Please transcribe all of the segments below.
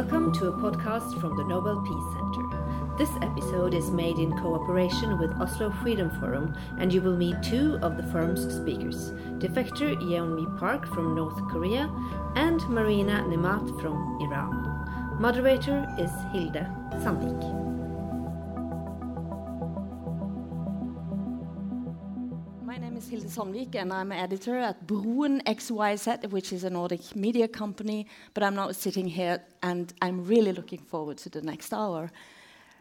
Welcome to a podcast from the Nobel Peace Center. This episode is made in cooperation with Oslo Freedom Forum, and you will meet two of the forum's speakers defector Yeonmi Park from North Korea and Marina Nemat from Iran. Moderator is Hilde Sandvik. Hilde Sandvik, and I'm an editor at Broen XYZ, which is a Nordic media company. But I'm now sitting here, and I'm really looking forward to the next hour.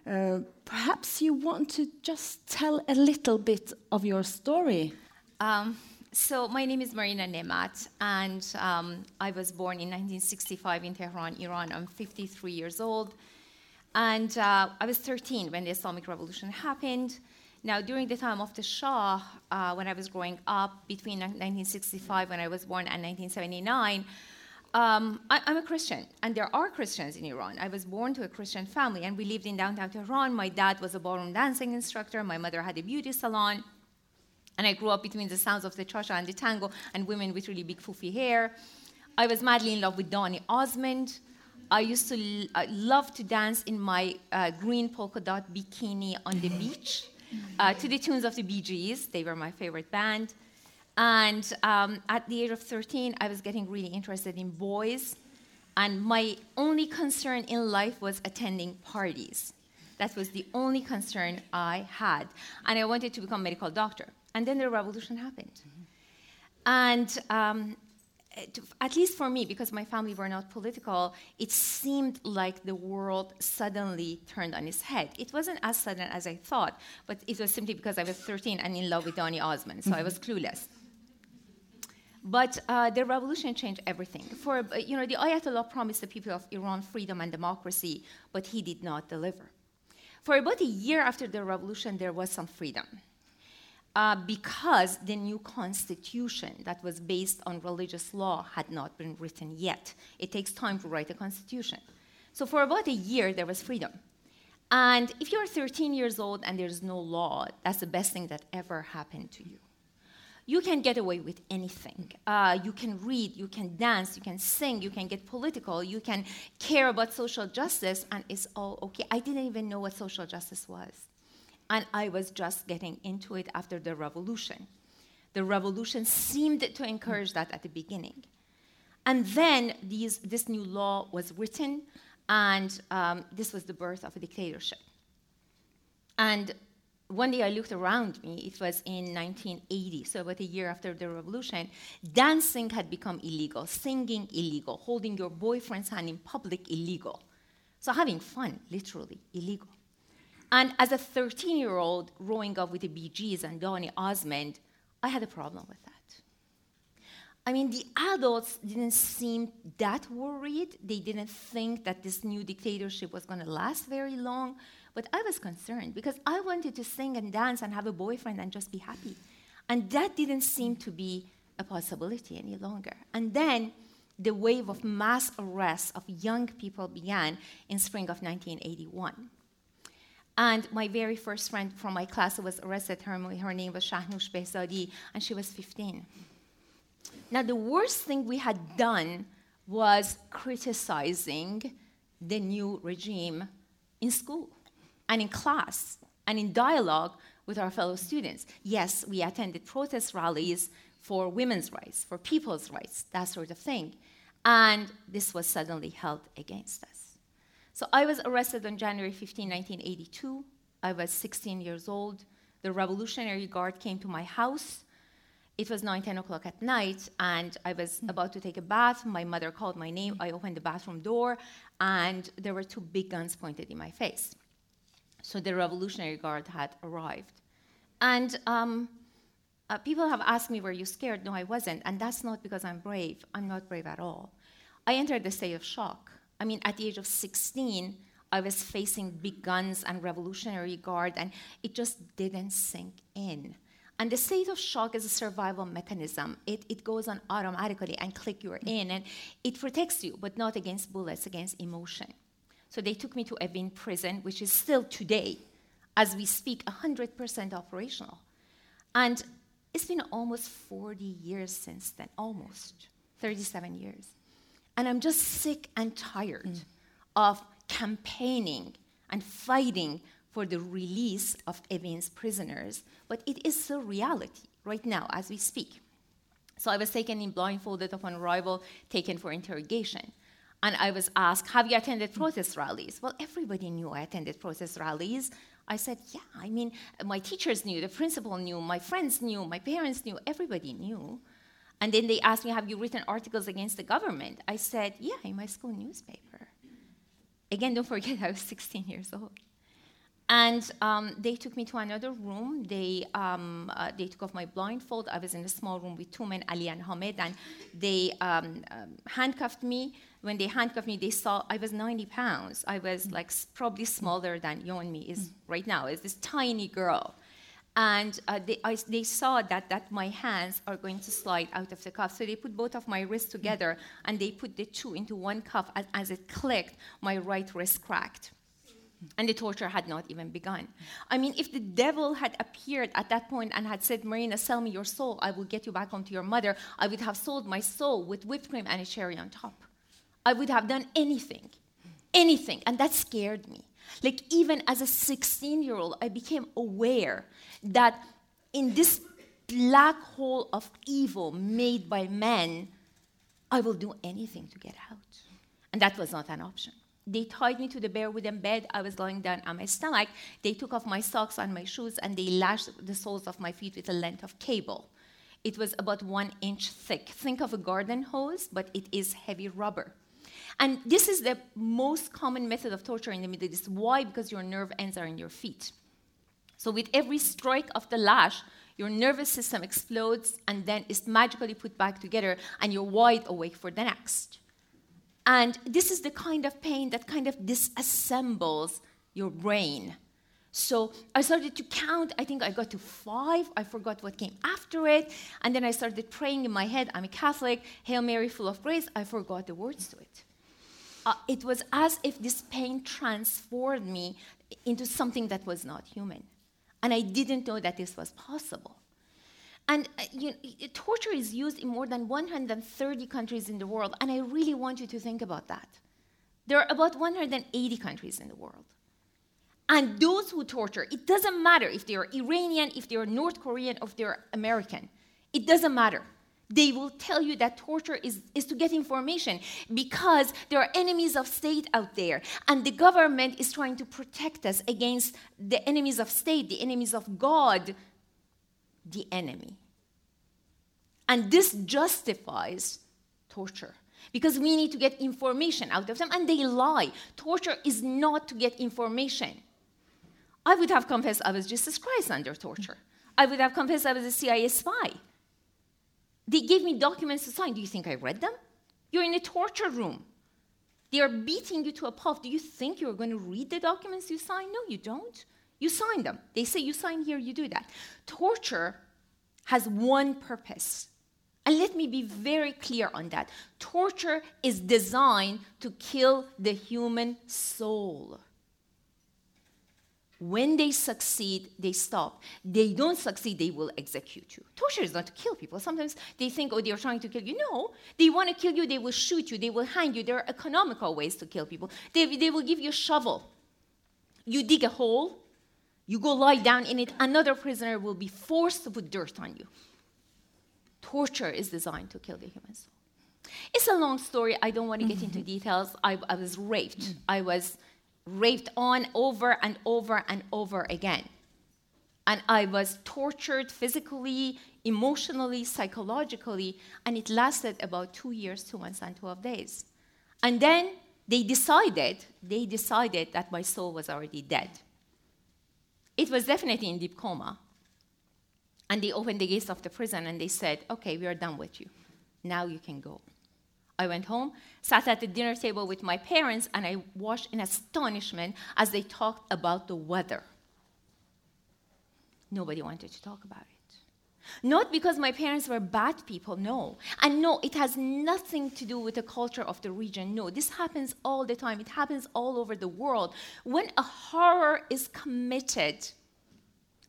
Uh, perhaps you want to just tell a little bit of your story. Um, so my name is Marina Nemat, and um, I was born in 1965 in Tehran, Iran. I'm 53 years old, and uh, I was 13 when the Islamic Revolution happened. Now, during the time of the Shah, uh, when I was growing up, between 1965 when I was born and 1979, um, I, am a Christian, and there are Christians in Iran. I was born to a Christian family, and we lived in downtown Tehran. My dad was a ballroom dancing instructor. My mother had a beauty salon. And I grew up between the sounds of the cha-cha and the tango and women with really big foofy hair. I was madly in love with Donny Osmond. I used to l- uh, love to dance in my uh, green polka dot bikini on the beach uh, to the tunes of the Bee Gees. They were my favorite band. And um, at the age of 13, I was getting really interested in boys. And my only concern in life was attending parties. That was the only concern I had. And I wanted to become a medical doctor. And then the revolution happened. And um, at least for me, because my family were not political, it seemed like the world suddenly turned on its head. It wasn't as sudden as I thought, but it was simply because I was 13 and in love with Donny Osmond, so I was mm-hmm. clueless. But uh, the revolution changed everything. For you know, the Ayatollah promised the people of Iran freedom and democracy, but he did not deliver. For about a year after the revolution, there was some freedom. Uh, because the new constitution that was based on religious law had not been written yet. It takes time to write a constitution. So, for about a year, there was freedom. And if you're 13 years old and there's no law, that's the best thing that ever happened to you you can get away with anything. Uh, you can read, you can dance, you can sing, you can get political, you can care about social justice, and it's all okay. I didn't even know what social justice was. And I was just getting into it after the revolution. The revolution seemed to encourage that at the beginning. And then these, this new law was written, and um, this was the birth of a dictatorship. And one day I looked around me, it was in 1980, so about a year after the revolution, dancing had become illegal, singing illegal, holding your boyfriend's hand in public illegal. So having fun, literally, illegal. And as a 13 year old growing up with the Gees and Donny Osmond, I had a problem with that. I mean, the adults didn't seem that worried. They didn't think that this new dictatorship was going to last very long. But I was concerned because I wanted to sing and dance and have a boyfriend and just be happy. And that didn't seem to be a possibility any longer. And then the wave of mass arrests of young people began in spring of 1981. And my very first friend from my class was arrested. Her, her name was Shahnoush Behzadi, and she was 15. Now, the worst thing we had done was criticizing the new regime in school and in class and in dialogue with our fellow students. Yes, we attended protest rallies for women's rights, for people's rights, that sort of thing. And this was suddenly held against us. So I was arrested on January 15, 1982. I was 16 years old. The Revolutionary Guard came to my house. It was 9, 10 o'clock at night, and I was about to take a bath. My mother called my name. I opened the bathroom door, and there were two big guns pointed in my face. So the Revolutionary Guard had arrived. And um, uh, people have asked me, Were you scared? No, I wasn't. And that's not because I'm brave. I'm not brave at all. I entered the state of shock. I mean, at the age of 16, I was facing big guns and Revolutionary Guard, and it just didn't sink in. And the state of shock is a survival mechanism. It, it goes on automatically and click you're in, and it protects you, but not against bullets, against emotion. So they took me to Evin prison, which is still today, as we speak, 100% operational. And it's been almost 40 years since then, almost 37 years. And I'm just sick and tired mm. of campaigning and fighting for the release of Evins prisoners, but it is still reality right now as we speak. So I was taken in blindfolded upon arrival, taken for interrogation. And I was asked, Have you attended protest rallies? Well, everybody knew I attended protest rallies. I said, Yeah, I mean, my teachers knew, the principal knew, my friends knew, my parents knew, everybody knew. And then they asked me, Have you written articles against the government? I said, Yeah, in my school newspaper. Again, don't forget, I was 16 years old. And um, they took me to another room. They, um, uh, they took off my blindfold. I was in a small room with two men, Ali and Hamid, and they um, um handcuffed me. When they handcuffed me, they saw I was 90 pounds. I was like probably smaller than Yeonmi is right now. Is this tiny girl, and uh, they, I, they saw that that my hands are going to slide out of the cuff. So they put both of my wrists together, and they put the two into one cuff. As, as it clicked, my right wrist cracked and the torture had not even begun. I mean, if the devil had appeared at that point and had said, Marina, sell me your soul, I will get you back onto your mother, I would have sold my soul with whipped cream and a cherry on top. I would have done anything, anything. And that scared me. Like, even as a 16 year old, I became aware that in this black hole of evil made by men, I will do anything to get out. And that was not an option. They tied me to the bare wooden bed. I was lying down on my stomach. They took off my socks and my shoes and they lashed the soles of my feet with a length of cable. It was about one inch thick. Think of a garden hose, but it is heavy rubber. And this is the most common method of torture in the Middle East. Why? Because your nerve ends are in your feet. So with every strike of the lash, your nervous system explodes and then is magically put back together, and you're wide awake for the next. And this is the kind of pain that kind of disassembles your brain. So I started to count. I think I got to five. I forgot what came after it. And then I started praying in my head I'm a Catholic, Hail Mary, full of grace. I forgot the words to it. Uh, it was as if this pain transformed me into something that was not human. And I didn't know that this was possible. And uh, you know, torture is used in more than 130 countries in the world, and I really want you to think about that. There are about 180 countries in the world. And those who torture, it doesn't matter if they're Iranian, if they're North Korean, or if they're American. It doesn't matter. They will tell you that torture is, is to get information because there are enemies of state out there. And the government is trying to protect us against the enemies of state, the enemies of God, the enemy. And this justifies torture because we need to get information out of them, and they lie. Torture is not to get information. I would have confessed I was Jesus Christ under torture. I would have confessed I was a CIA spy. They gave me documents to sign. Do you think I read them? You're in a torture room. They are beating you to a pulp. Do you think you're going to read the documents you sign? No, you don't. You sign them. They say you sign here, you do that. Torture has one purpose. And let me be very clear on that. Torture is designed to kill the human soul. When they succeed, they stop. They don't succeed, they will execute you. Torture is not to kill people. Sometimes they think, oh, they're trying to kill you. No, they want to kill you, they will shoot you, they will hang you. There are economical ways to kill people. They, they will give you a shovel. You dig a hole, you go lie down in it, another prisoner will be forced to put dirt on you. Torture is designed to kill the human soul. It's a long story. I don't want to get into mm-hmm. details. I, I was raped. Mm. I was raped on over and over and over again. And I was tortured physically, emotionally, psychologically, and it lasted about two years, two months, and 12 days. And then they decided, they decided that my soul was already dead. It was definitely in deep coma. And they opened the gates of the prison and they said, Okay, we are done with you. Now you can go. I went home, sat at the dinner table with my parents, and I watched in astonishment as they talked about the weather. Nobody wanted to talk about it. Not because my parents were bad people, no. And no, it has nothing to do with the culture of the region. No, this happens all the time. It happens all over the world. When a horror is committed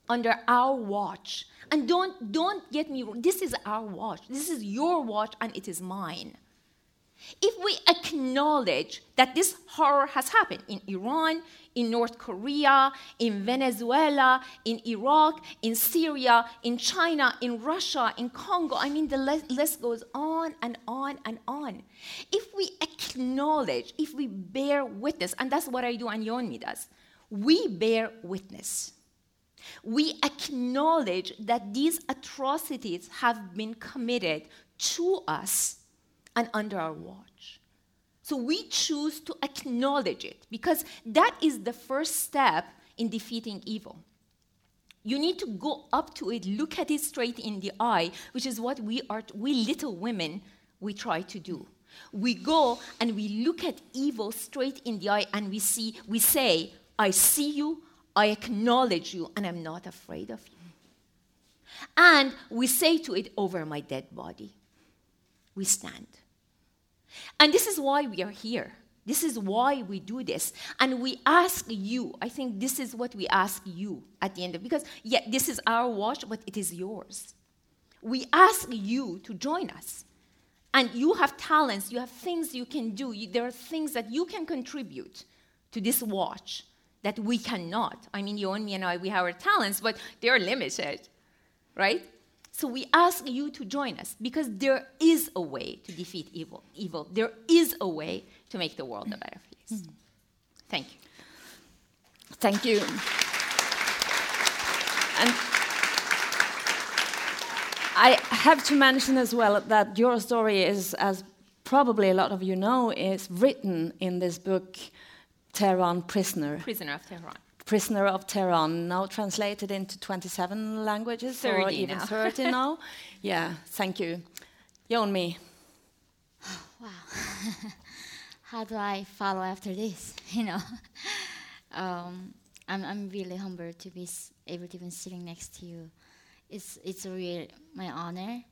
under our watch, and don't, don't get me wrong, this is our watch. This is your watch, and it is mine. If we acknowledge that this horror has happened in Iran, in North Korea, in Venezuela, in Iraq, in Syria, in China, in Russia, in Congo. I mean, the list goes on and on and on. If we acknowledge, if we bear witness, and that's what I do and Yeonmi does, we bear witness. We acknowledge that these atrocities have been committed to us and under our watch. So we choose to acknowledge it because that is the first step in defeating evil. You need to go up to it, look at it straight in the eye, which is what we are, we little women, we try to do. We go and we look at evil straight in the eye and we see, we say, I see you, I acknowledge you, and I'm not afraid of you. And we say to it, over my dead body, we stand. And this is why we are here. This is why we do this. And we ask you, I think this is what we ask you at the end of because yeah, this is our watch, but it is yours. We ask you to join us. And you have talents, you have things you can do, you, there are things that you can contribute to this watch that we cannot. I mean, Yeonmi and I, we have our talents, but they're limited, right? So we ask you to join us because there is a way to defeat evil. Evil. There is a way to make the world a better place. Mm. Thank you. Thank you. And I have to mention as well that your story is, as probably a lot of you know, is written in this book, Tehran Prisoner. Prisoner of Tehran. Prisoner of Tehran, now translated into 27 languages 30 or even now. 30 now. Yeah, thank you. Yeonmi. Wow. How do I follow after this? You know, um, I'm, I'm really humbled to be able to be sitting next to you. It's, it's a real my honor.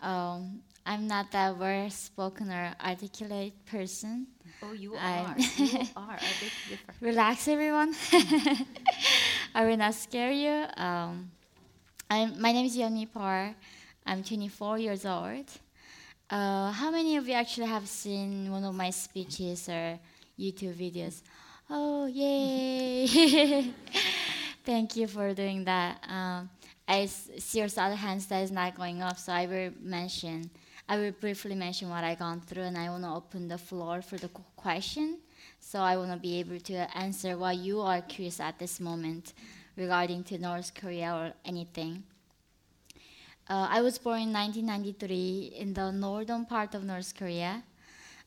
Um, I'm not that well spoken or articulate person. Oh, you are. you are. I beg differ. Relax, everyone. I will not scare you. Um, I'm, my name is Yeonmi Park. I'm 24 years old. Uh, how many of you actually have seen one of my speeches or YouTube videos? Oh, yay! Thank you for doing that. Um, I see your other hands that is not going up, so I will mention I will briefly mention what I gone through, and I want to open the floor for the question. So I want to be able to answer what you are curious at this moment regarding to North Korea or anything. Uh, I was born in 1993 in the northern part of North Korea.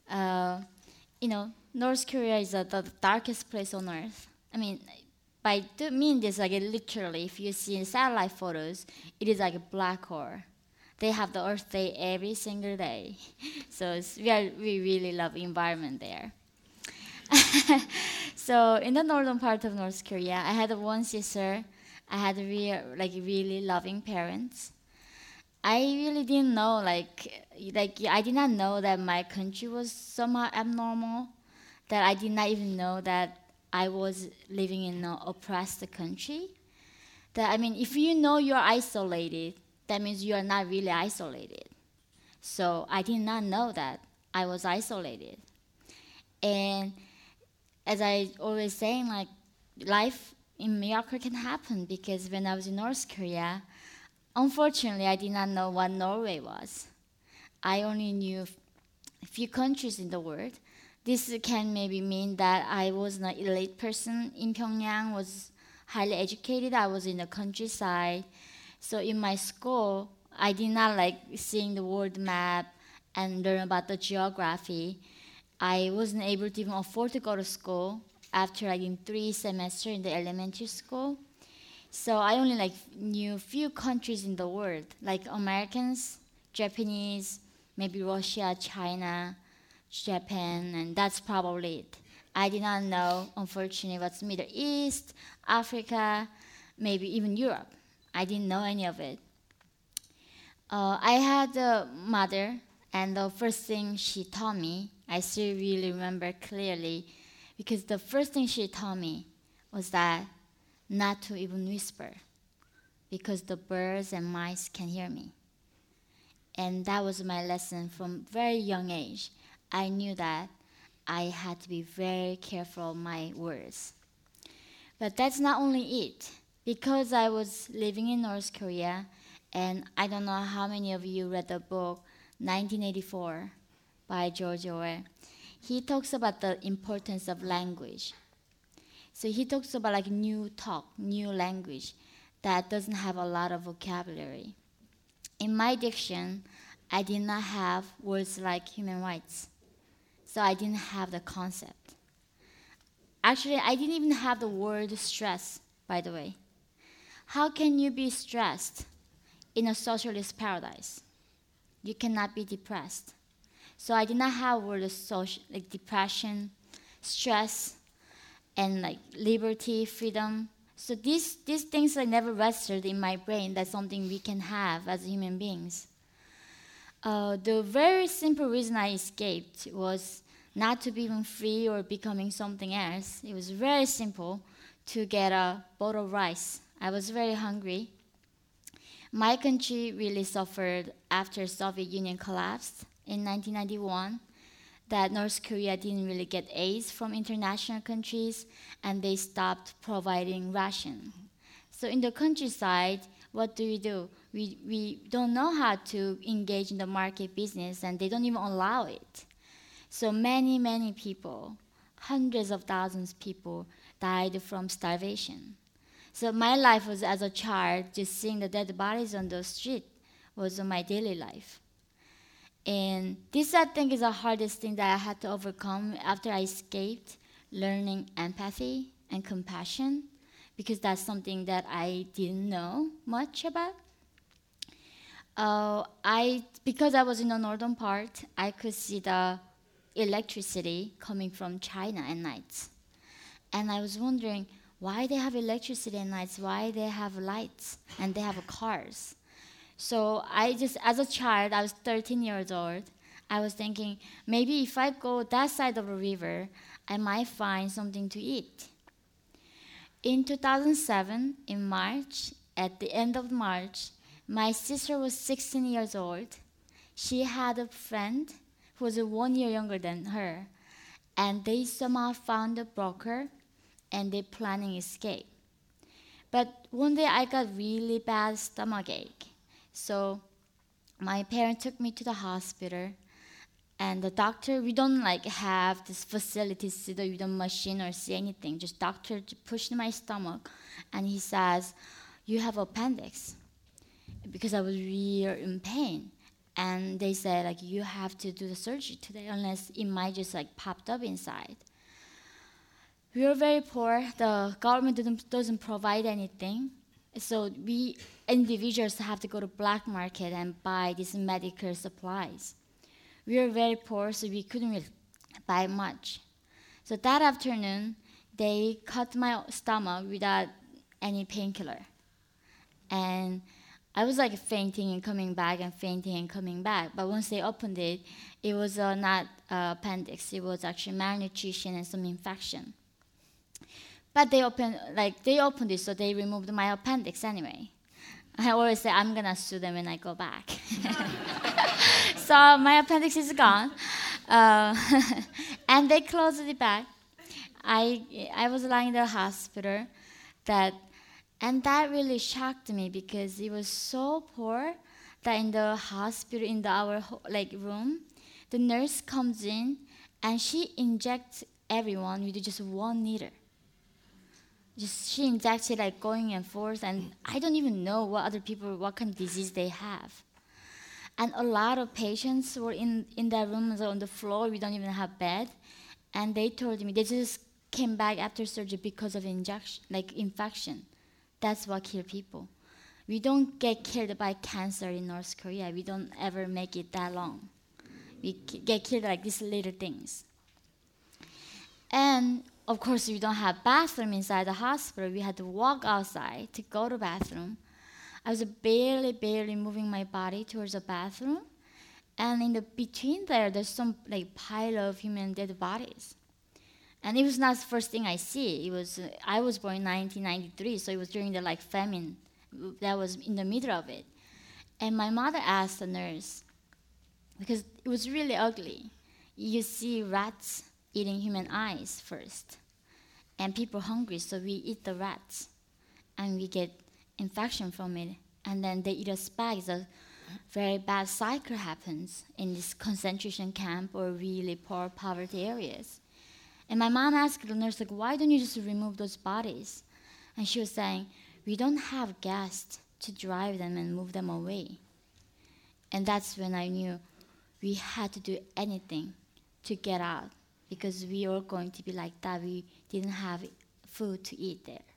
Uh, you know, North Korea is uh, the darkest place on earth. I mean, by mean this, like literally, if you see satellite photos, it is like a black hole they have the Earth Day every single day. So we, are, we really love environment there. so in the northern part of North Korea, I had one sister. I had real, like really loving parents. I really didn't know, like, like I did not know that my country was somehow abnormal. That I did not even know that I was living in an oppressed country. That I mean, if you know you're isolated, that means you are not really isolated. So I did not know that I was isolated. And as I always saying, like life in Miracle can happen because when I was in North Korea, unfortunately, I did not know what Norway was. I only knew a few countries in the world. This can maybe mean that I was an elite person in Pyongyang, was highly educated. I was in the countryside. So in my school, I did not like seeing the world map and learn about the geography. I wasn't able to even afford to go to school after like in three semesters in the elementary school. So I only like knew few countries in the world, like Americans, Japanese, maybe Russia, China, Japan, and that's probably it. I did not know, unfortunately, what's Middle East, Africa, maybe even Europe. I didn't know any of it. Uh, I had a mother, and the first thing she taught me, I still really remember clearly, because the first thing she taught me was that not to even whisper, because the birds and mice can hear me. And that was my lesson from very young age. I knew that I had to be very careful of my words. But that's not only it. Because I was living in North Korea, and I don't know how many of you read the book 1984 by George Orwell. He talks about the importance of language. So he talks about like new talk, new language that doesn't have a lot of vocabulary. In my diction, I did not have words like human rights. So I didn't have the concept. Actually, I didn't even have the word stress, by the way. How can you be stressed in a socialist paradise? You cannot be depressed. So I did not have words social, like depression, stress, and like liberty, freedom. So these, these things I never registered in my brain. That's something we can have as human beings. Uh, the very simple reason I escaped was not to be even free or becoming something else. It was very simple to get a bowl of rice. I was very hungry. My country really suffered after Soviet Union collapsed in 1991 that North Korea didn't really get aid from international countries and they stopped providing ration. So in the countryside, what do we do? We, we don't know how to engage in the market business and they don't even allow it. So many, many people, hundreds of thousands of people died from starvation. So my life was as a child, just seeing the dead bodies on the street was my daily life. And this, I think, is the hardest thing that I had to overcome after I escaped learning empathy and compassion, because that's something that I didn't know much about. Uh, I, because I was in the northern part, I could see the electricity coming from China at night. And I was wondering why they have electricity at nights, why they have lights, and they have cars. So I just, as a child, I was 13 years old. I was thinking maybe if I go that side of the river, I might find something to eat. In 2007, in March, at the end of March, my sister was 16 years old. She had a friend who was one year younger than her, and they somehow found a broker and they planning escape. But one day I got really bad stomach ache. So my parents took me to the hospital and the doctor we don't like have this facility do with a machine or see anything just doctor pushed my stomach and he says you have appendix because i was really in pain and they said like you have to do the surgery today unless it might just like popped up inside we are very poor the government doesn't, doesn't provide anything so we individuals have to go to black market and buy these medical supplies. We were very poor, so we couldn't really buy much. So that afternoon, they cut my stomach without any painkiller. And I was like fainting and coming back and fainting and coming back. But once they opened it, it was uh, not uh, appendix. It was actually malnutrition and some infection. But they opened like they opened it, so they removed my appendix anyway. I always say I'm gonna sue them when I go back. so my appendix is gone, uh, and they closed it back. I I was lying in the hospital, that, and that really shocked me because it was so poor that in the hospital in the, our like room, the nurse comes in and she injects everyone with just one needle just she injected like going and forth and i don't even know what other people what kind of disease they have. And a lot of patients were in, in that room on the floor we don't even have bed. And they told me they just came back after surgery because of injection like infection. That's what kill people. We don't get killed by cancer in north korea. We don't ever make it that long. We get killed like these little things. And of course, we don't have bathroom inside the hospital. We had to walk outside to go to bathroom. I was barely, barely moving my body towards the bathroom, and in the between there, there's some like pile of human dead bodies. And it was not the first thing I see. It was uh, I was born in 1993, so it was during the like famine that was in the middle of it. And my mother asked the nurse because it was really ugly. You see rats eating human eyes first. And people hungry, so we eat the rats. And we get infection from it. And then they eat us back. So very bad cycle happens in this concentration camp or really poor poverty areas. And my mom asked the nurse, like, why don't you just remove those bodies? And she was saying, we don't have gas to drive them and move them away. And that's when I knew we had to do anything to get out because we were going to be like that. We didn't have food to eat there.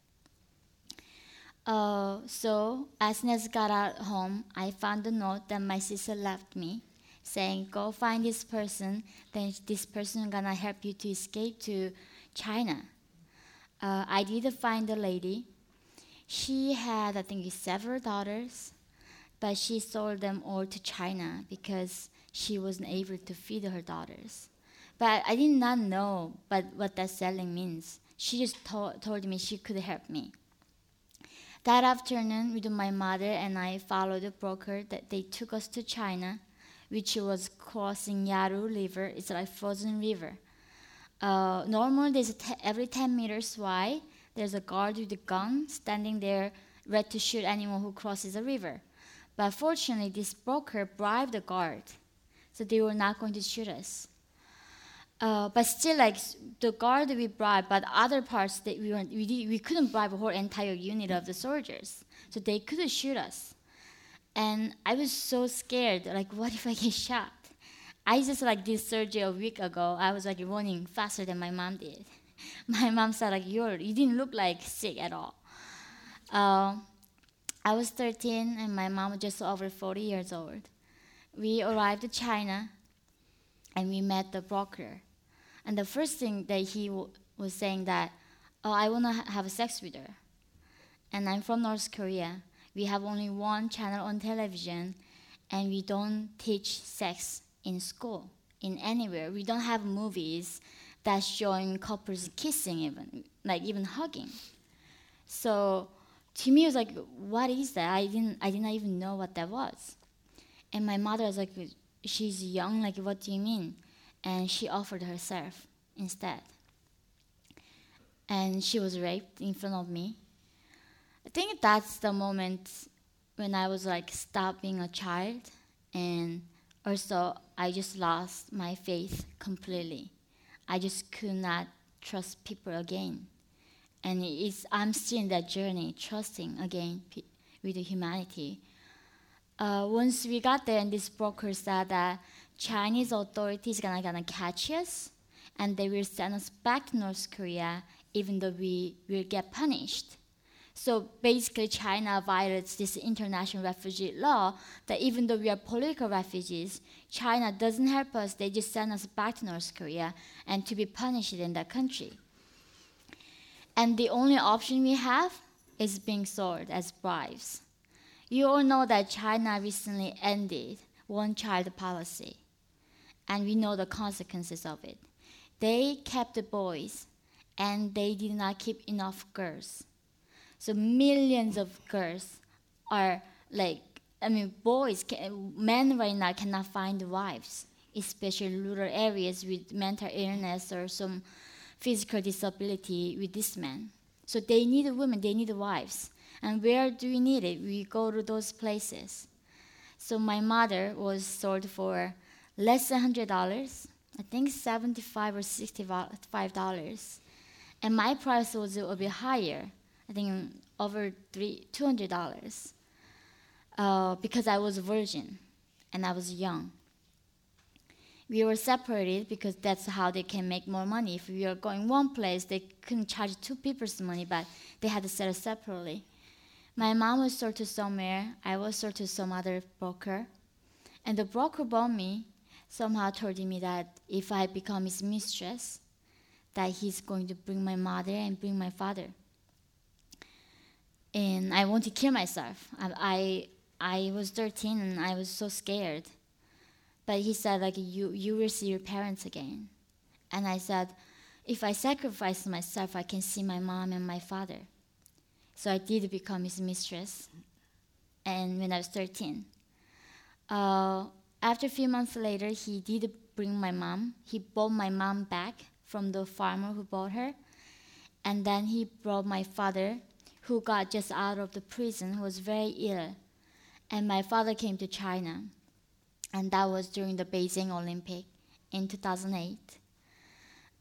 Uh, so as soon as I got out home, I found a note that my sister left me saying, go find this person, then this person gonna help you to escape to China. Uh, I did find the lady. She had, I think, several daughters, but she sold them all to China because she wasn't able to feed her daughters. But I did not know but what that selling means. She just to- told me she could help me. That afternoon, with my mother and I followed the broker that they took us to China, which was crossing Yalu River. It's like frozen river. Uh, normally, there's t- every 10 meters wide, there's a guard with a gun standing there ready to shoot anyone who crosses the river. But fortunately, this broker bribed the guard, so they were not going to shoot us. Uh, but still, like the guard we bribed, but other parts that we weren't, we, we couldn't bribe a whole entire unit of the soldiers, so they couldn't shoot us. And I was so scared. Like, what if I get shot? I just like did surgery a week ago. I was like running faster than my mom did. My mom said like you're you didn't look like sick at all. Uh, I was 13 and my mom was just over 40 years old. We arrived to China and we met the broker. And the first thing that he was saying that, oh, I want to ha- have sex with her. And I'm from North Korea. We have only one channel on television, and we don't teach sex in school, in anywhere. We don't have movies that showing couples kissing even, like even hugging. So to me, it was like, what is that? I didn't, I didn't even know what that was. And my mother was like, she's young, like, what do you mean? And she offered herself instead. And she was raped in front of me. I think that's the moment when I was like, stop being a child. And also, I just lost my faith completely. I just could not trust people again. And it's, I'm still in that journey, trusting again with humanity. Uh, once we got there, and this broker said that Chinese authorities gonna gonna catch us, and they will send us back to North Korea, even though we will get punished. So basically, China violates this international refugee law that even though we are political refugees, China doesn't help us. They just send us back to North Korea and to be punished in that country. And the only option we have is being sold as bribes. You all know that China recently ended one child policy, and we know the consequences of it. They kept the boys, and they did not keep enough girls. So millions of girls are like, I mean, boys, can, men right now cannot find wives, especially rural areas with mental illness or some physical disability with this man. So they need women, they need wives. And where do we need it? We go to those places. So my mother was sold for less than hundred dollars. I think seventy-five or sixty-five dollars, and my price was a bit higher. I think over three two hundred dollars, uh, because I was a virgin, and I was young. We were separated because that's how they can make more money. If we were going one place, they couldn't charge two people's money, but they had to sell it separately. My mom was sold to somewhere, I was sold to some other broker. And the broker bought me somehow told me that if I become his mistress, that he's going to bring my mother and bring my father. And I want to kill myself. I, I, I was 13 and I was so scared. But he said, like, you, you will see your parents again. And I said, if I sacrifice myself, I can see my mom and my father. So I did become his mistress. And when I was 13. Uh, after a few months later, he did bring my mom. He bought my mom back from the farmer who bought her. And then he brought my father, who got just out of the prison, who was very ill. And my father came to China. And that was during the Beijing Olympic in 2008.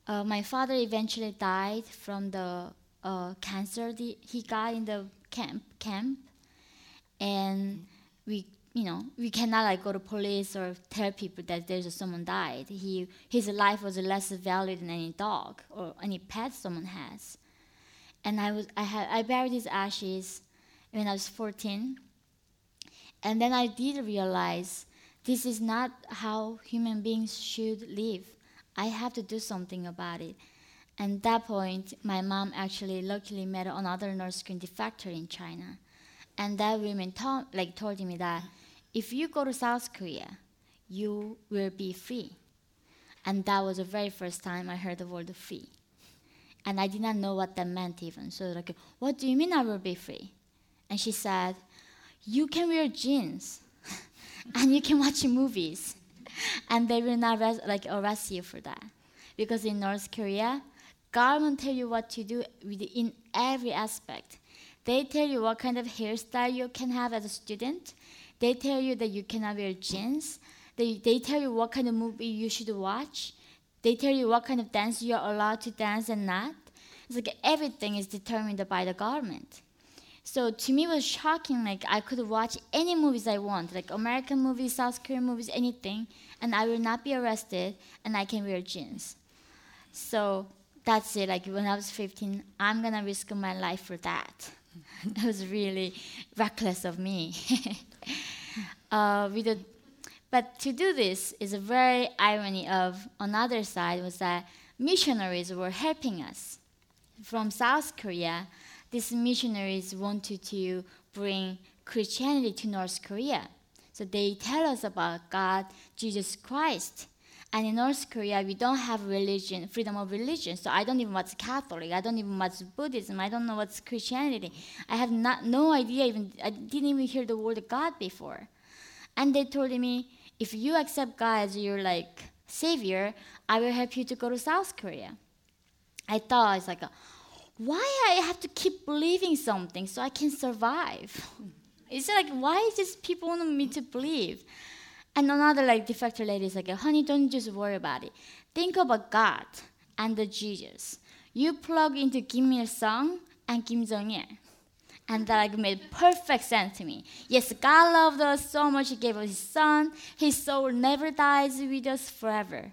Uh, my father eventually died from the uh, cancer he got in the camp. Camp, and we, you know, we cannot like go to police or tell people that there's a someone died. He, his life was less valued than any dog or any pet someone has. And I was, I had, I buried his ashes when I was 14. And then I did realize this is not how human beings should live. I have to do something about it. And that point, my mom actually luckily met another North Korean defector in China. And that woman told, like, told me that if you go to South Korea, you will be free. And that was the very first time I heard the word free. And I did not know what that meant even. So like, what do you mean I will be free? And she said, you can wear jeans and you can watch movies and they will not res- like arrest you for that because in north korea government tell you what to do in every aspect they tell you what kind of hairstyle you can have as a student they tell you that you cannot wear jeans they, they tell you what kind of movie you should watch they tell you what kind of dance you're allowed to dance and not it's like everything is determined by the government so to me, it was shocking. Like I could watch any movies I want, like American movies, South Korean movies, anything, and I will not be arrested, and I can wear jeans. So that's it. Like when I was 15, I'm gonna risk my life for that. it was really reckless of me. uh, with a, but to do this is a very irony of another side was that missionaries were helping us from South Korea these missionaries wanted to bring Christianity to North Korea. So they tell us about God, Jesus Christ. And in North Korea, we don't have religion, freedom of religion. So I don't even what's Catholic. I don't even what's Buddhism. I don't know what's Christianity. I have not, no idea even, I didn't even hear the word God before. And they told me, if you accept God as your like savior, I will help you to go to South Korea. I thought it's like, why I have to keep believing something so I can survive? It's like why just people want me to believe? And another like defector lady is like, honey, don't just worry about it. Think about God and the Jesus. You plug into Kim Il Sung and Kim Jong Il. And that like made perfect sense to me. Yes, God loved us so much, He gave us His Son. His soul never dies with us forever.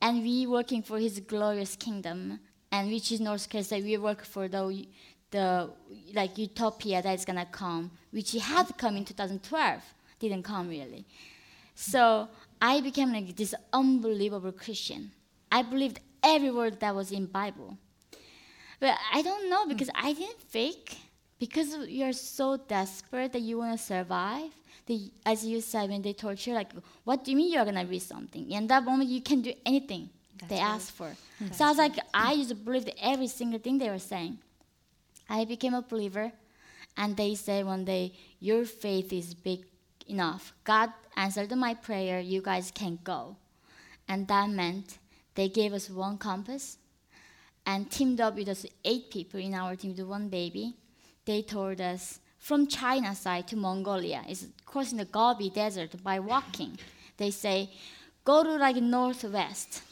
And we working for His glorious kingdom and which is North Korea. That we work for the the like utopia that's gonna come, which had come in 2012, didn't come really. So I became like this unbelievable Christian. I believed every word that was in Bible. But I don't know because I didn't fake. Because you're so desperate that you want to survive. As you said, when they torture, like, what do you mean you're gonna read something? In that moment, you can do anything That's they right. ask for. Mm-hmm. So I was like, I used to believe every single thing they were saying. I became a believer, and they said one day, Your faith is big enough. God answered my prayer, you guys can go. And that meant they gave us one compass and teamed up with us eight people in our team to one baby. They told us from China side to Mongolia, is crossing the Gobi Desert by walking. They say, go to like northwest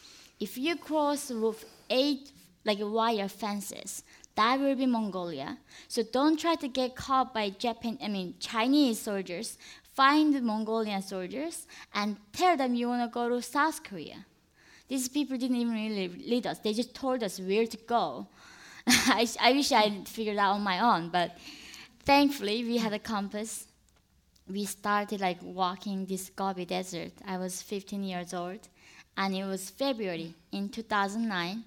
if you cross with eight like wire fences, that will be Mongolia. So don't try to get caught by Japan, I mean Chinese soldiers. Find the Mongolian soldiers and tell them you want to go to South Korea. These people didn't even really lead us. They just told us where to go. I, I wish I figured out on my own, but thankfully we had a compass. We started like walking this Gobi Desert. I was 15 years old and it was February in 2009.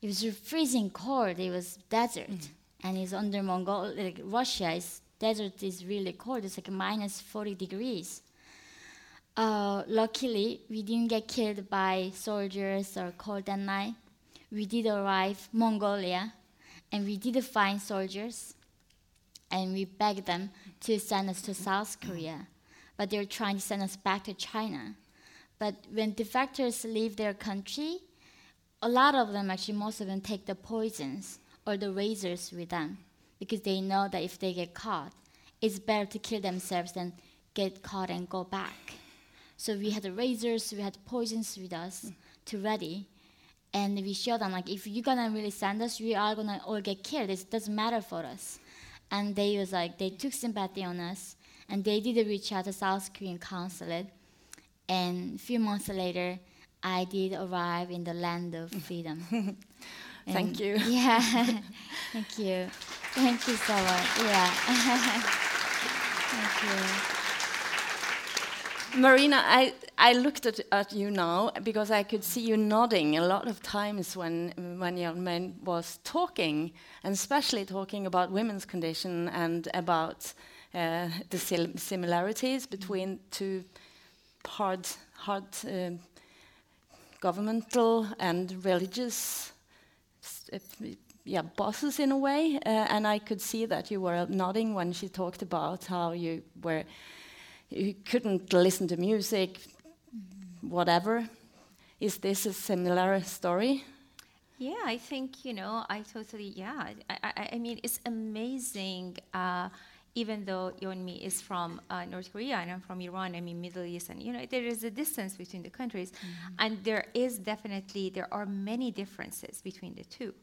It was freezing cold. It was desert, mm. and it's under Mongol, like Russia. Is desert is really cold. It's like minus 40 degrees. Uh, luckily, we didn't get killed by soldiers or cold that night. We did arrive Mongolia, and we did find soldiers, and we begged them to send us to South Korea, but they were trying to send us back to China. But when defectors leave their country, a lot of them actually, most of them take the poisons or the razors with them because they know that if they get caught, it's better to kill themselves than get caught and go back. So we had the razors, we had poisons with us mm. to ready, and we showed them like if you're gonna really send us, we are gonna all get killed. It doesn't matter for us. And they was like they took sympathy on us, and they did reach out to South Korean consulate. And a few months later, I did arrive in the land of freedom. Thank you. Yeah. Thank you. Thank you so much. Yeah. Thank you. Marina, I, I looked at, at you now because I could see you nodding a lot of times when, when Yeonmi was talking, and especially talking about women's condition and about uh, the similarities between two hard, hard uh, governmental and religious yeah, bosses in a way. Uh, and I could see that you were nodding when she talked about how you were you couldn't listen to music, whatever. Is this a similar story? Yeah, I think you know. I totally yeah. I, I, I mean, it's amazing. Uh, even though Yeonmi is from uh, North Korea and I'm from Iran, I mean Middle East, and you know there is a distance between the countries, mm-hmm. and there is definitely there are many differences between the two.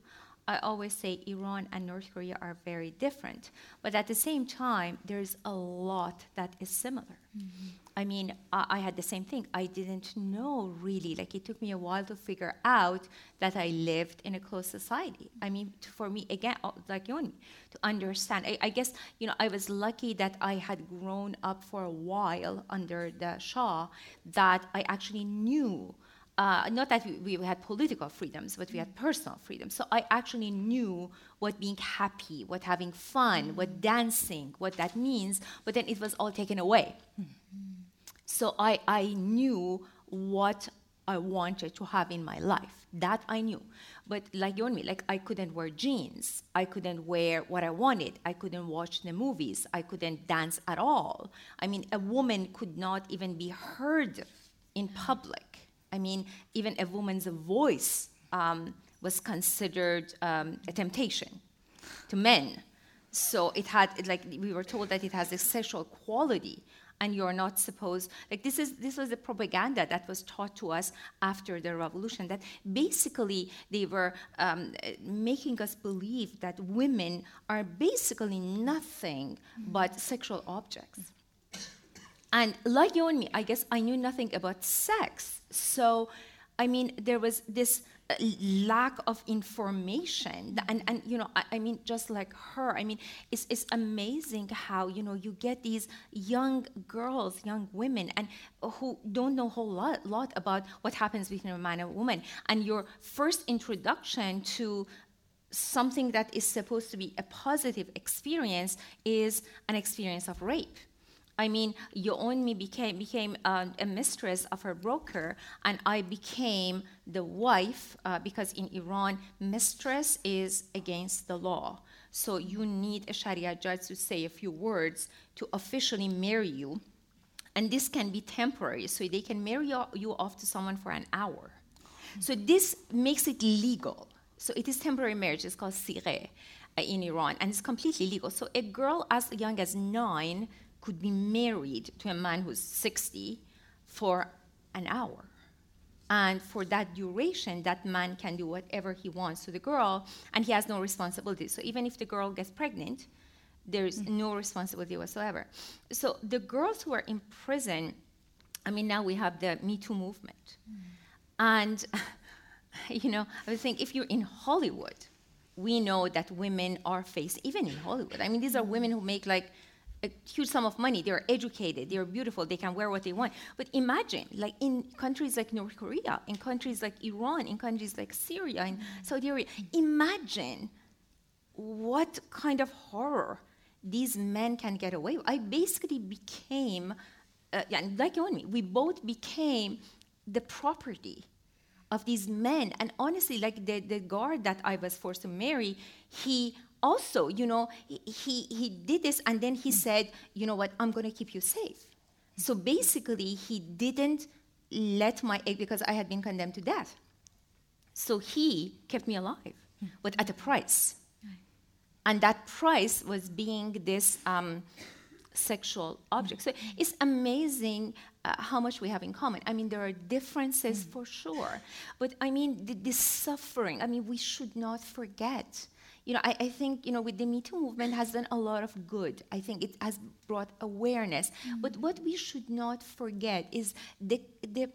I always say Iran and North Korea are very different, but at the same time, there's a lot that is similar. Mm-hmm. I mean, I, I, had the same thing. I didn't know really. Like, it took me a while to figure out that I lived in a closed society. I mean, to, for me, again, oh, like you to understand. I, I, guess, you know, I was lucky that I had grown up for a while under the Shah, that I actually knew uh, not that we, we, had political freedoms, but we had personal freedoms. So I actually knew what being happy, what having fun, what dancing, what that means, but then it was all taken away. So I, I knew what I wanted to have in my life. That I knew. But like Yeonmi, like I couldn't wear jeans. I couldn't wear what I wanted. I couldn't watch the movies. I couldn't dance at all. I mean, a woman could not even be heard in public I mean, even a woman's voice um, was considered um, a temptation to men. So it had, like, we were told that it has a sexual quality, and you're not supposed like this is this was the propaganda that was taught to us after the revolution that basically they were um, making us believe that women are basically nothing but sexual objects and like Yeonmi i guess i knew nothing about sex. So, I mean, there was this uh, lack of information and, and you know I, I, mean just like her i mean it's, it's amazing how you know you get these young girls young women and who don't know a whole lot, lot about what happens between a man and a woman. And your first introduction to something that is supposed to be a positive experience is an experience of rape I mean, Yeonmi became became uh, a mistress of her broker, and I became the wife uh, because in Iran, mistress is against the law. So you need a Sharia judge to say a few words to officially marry you, and this can be temporary. So they can marry you off to someone for an hour. So this makes it legal. So it is temporary marriage. It's called sigheh uh, in Iran, and it's completely legal. So a girl as young as nine could be married to a man who's 60 for an hour. And for that duration, that man can do whatever he wants to the girl, and he has no responsibility. So even if the girl gets pregnant, there's mm-hmm. no responsibility whatsoever. So the girls who are in prison, I mean, now we have the Me Too movement. Mm-hmm. And, you know, I would think if you're in Hollywood, we know that women are faced, even in Hollywood. I mean, these are women who make like a huge sum of money. They're educated. They're beautiful. They can wear what they want. But imagine, like in countries like North Korea, in countries like Iran, in countries like Syria, in Saudi Arabia, imagine what kind of horror these men can get away with. I basically became, uh, yeah, like Yeonmi, we both became the property of these men. And honestly, like the, the guard that I was forced to marry, he also, you know, he, he did this and then he said, you know what, I'm going to keep you safe. So basically, he didn't let my egg, because I had been condemned to death. So he kept me alive, but at a price. And that price was being this um, sexual object. So it's amazing uh, how much we have in common. I mean, there are differences for sure, but I mean, the, the suffering, I mean, we should not forget you know, I, I, think, you know, with the Me Too movement has done a lot of good. I think it has brought awareness. Mm-hmm. But what we should not forget is the, the,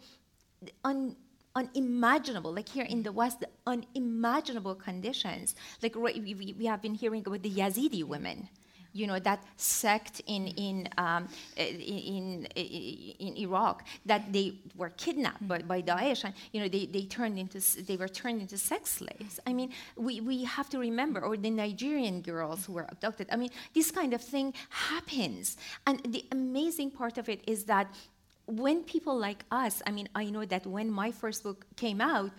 the un, unimaginable, like here in the West, the unimaginable conditions. Like we, we have been hearing about the Yazidi women you know, that sect in, in, um, in, in, Iraq, that they were kidnapped by, by Daesh, and, you know, they, they, turned into, they were turned into sex slaves. I mean, we, we have to remember, or the Nigerian girls who were abducted. I mean, this kind of thing happens. And the amazing part of it is that when people like us, I mean, I know that when my first book came out,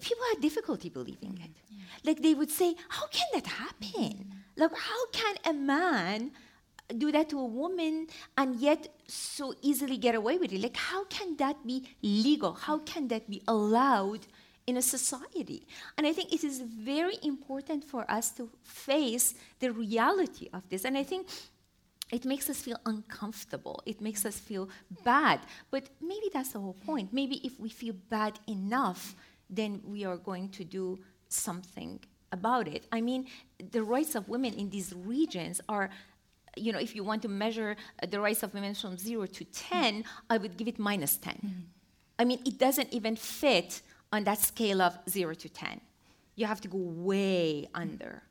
people had difficulty believing it. Yeah. Like they would say, How can that happen? Like, how can a man do that to a woman and yet so easily get away with it? Like, how can that be legal? How can that be allowed in a society? And I think it is very important for us to face the reality of this. And I think it makes us feel uncomfortable. It makes us feel bad. But maybe that's the whole point. Maybe if we feel bad enough, then we are going to do something about it. I mean, the rights of women in these regions are you know, if you want to measure uh, the rights of women from zero to 10, I would give it minus 10. Mm-hmm. I mean, it doesn't even fit on that scale of zero to 10. You have to go way under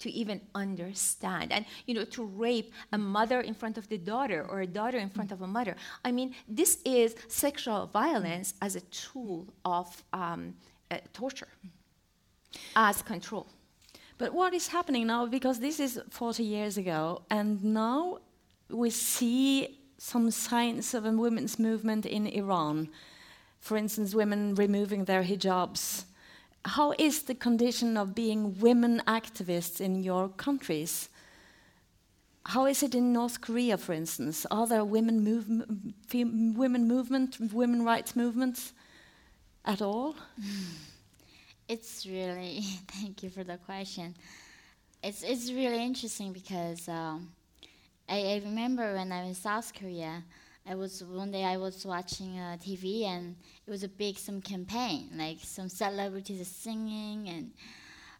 to even understand. And, you know, to rape a mother in front of the daughter or a daughter in front of a mother. I mean, this is sexual violence as a tool of um, uh, torture as control. But what is happening now, because this is 40 years ago, and now we see some signs of a women's movement in Iran. For instance, women removing their hijabs. How is the condition of being women activists in your countries? How is it in North Korea, for instance? Are there women, move, women movement, women rights movements at all? Mm. It's really thank you for the question. It's it's really interesting because um, I, I, remember when I was in South Korea, I was one day I was watching uh, TV and it was a big some campaign like some celebrities are singing and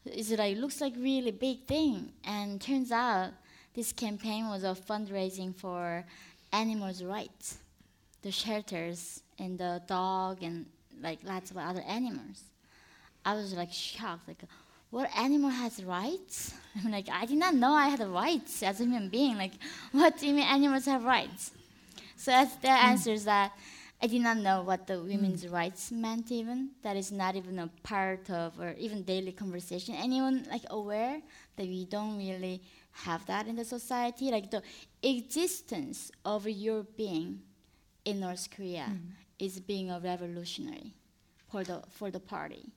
it's like looks like really big thing and turns out this campaign was a fundraising for animals' rights, the shelters and the dog and like lots of other animals. I was like shocked, like, what animal has rights? I'm like, I did not know I had rights as a human being. Like, what do you mean animals have rights? So that's the mm. answer is that I did not know what the women's mm. rights meant even. That is not even a part of or even daily conversation. Anyone like aware that we don't really have that in the society? Like the existence of your being in North Korea mm. is being a revolutionary for the for the party.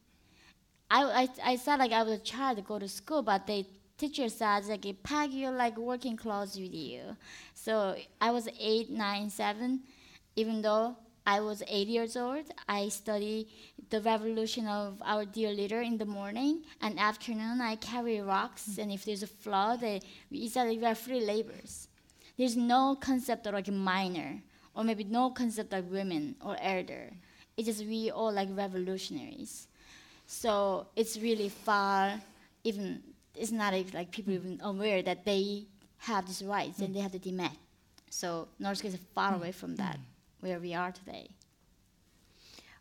I, I, I said like I was a child to go to school, but the teacher said like pack your like working clothes with you. So I was eight, nine, seven, even though I was eight years old. I study the revolution of our dear leader in the morning and afternoon. I carry rocks, mm-hmm. and if there's a flood, they, we said we are free laborers. There's no concept of like minor, or maybe no concept of women or elder. It's just we all like revolutionaries. So it's really far, even, it's not like people even aware that they have these rights mm. and they have the demand. So North Korea is far mm. away from that, where we are today.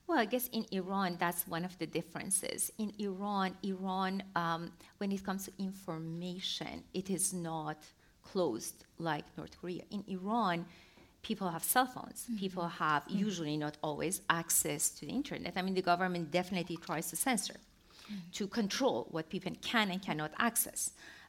Well, I guess in Iran, that's one of the differences. In Iran, Iran, um, when it comes to information, it is not closed like North Korea. In Iran, people have cell phones. Mm-hmm. People have mm-hmm. usually not always access to the internet. I mean, the government definitely tries to censor, mm-hmm. to control what people can and cannot access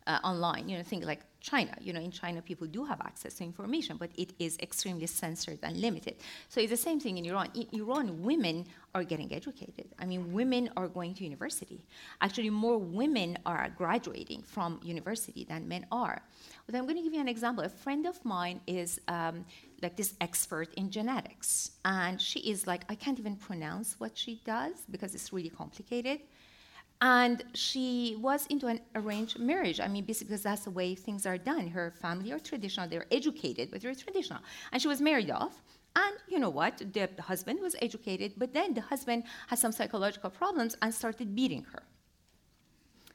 uh, online. You know, think like China. You know, in China, people do have access to information, but it is extremely censored and limited. So it's the same thing in Iran. In Iran, women are getting educated. I mean, women are going to university. Actually, more women are graduating from university than men are. But I'm going to give you an example. A friend of mine is um, like this expert in genetics, and she is like, I can't even pronounce what she does because it's really complicated. And she was into an arranged marriage. I mean, because that's the way things are done. Her family are traditional, they're educated, but they're traditional. And she was married off. And you know what? The, husband was educated, but then the husband had some psychological problems and started beating her.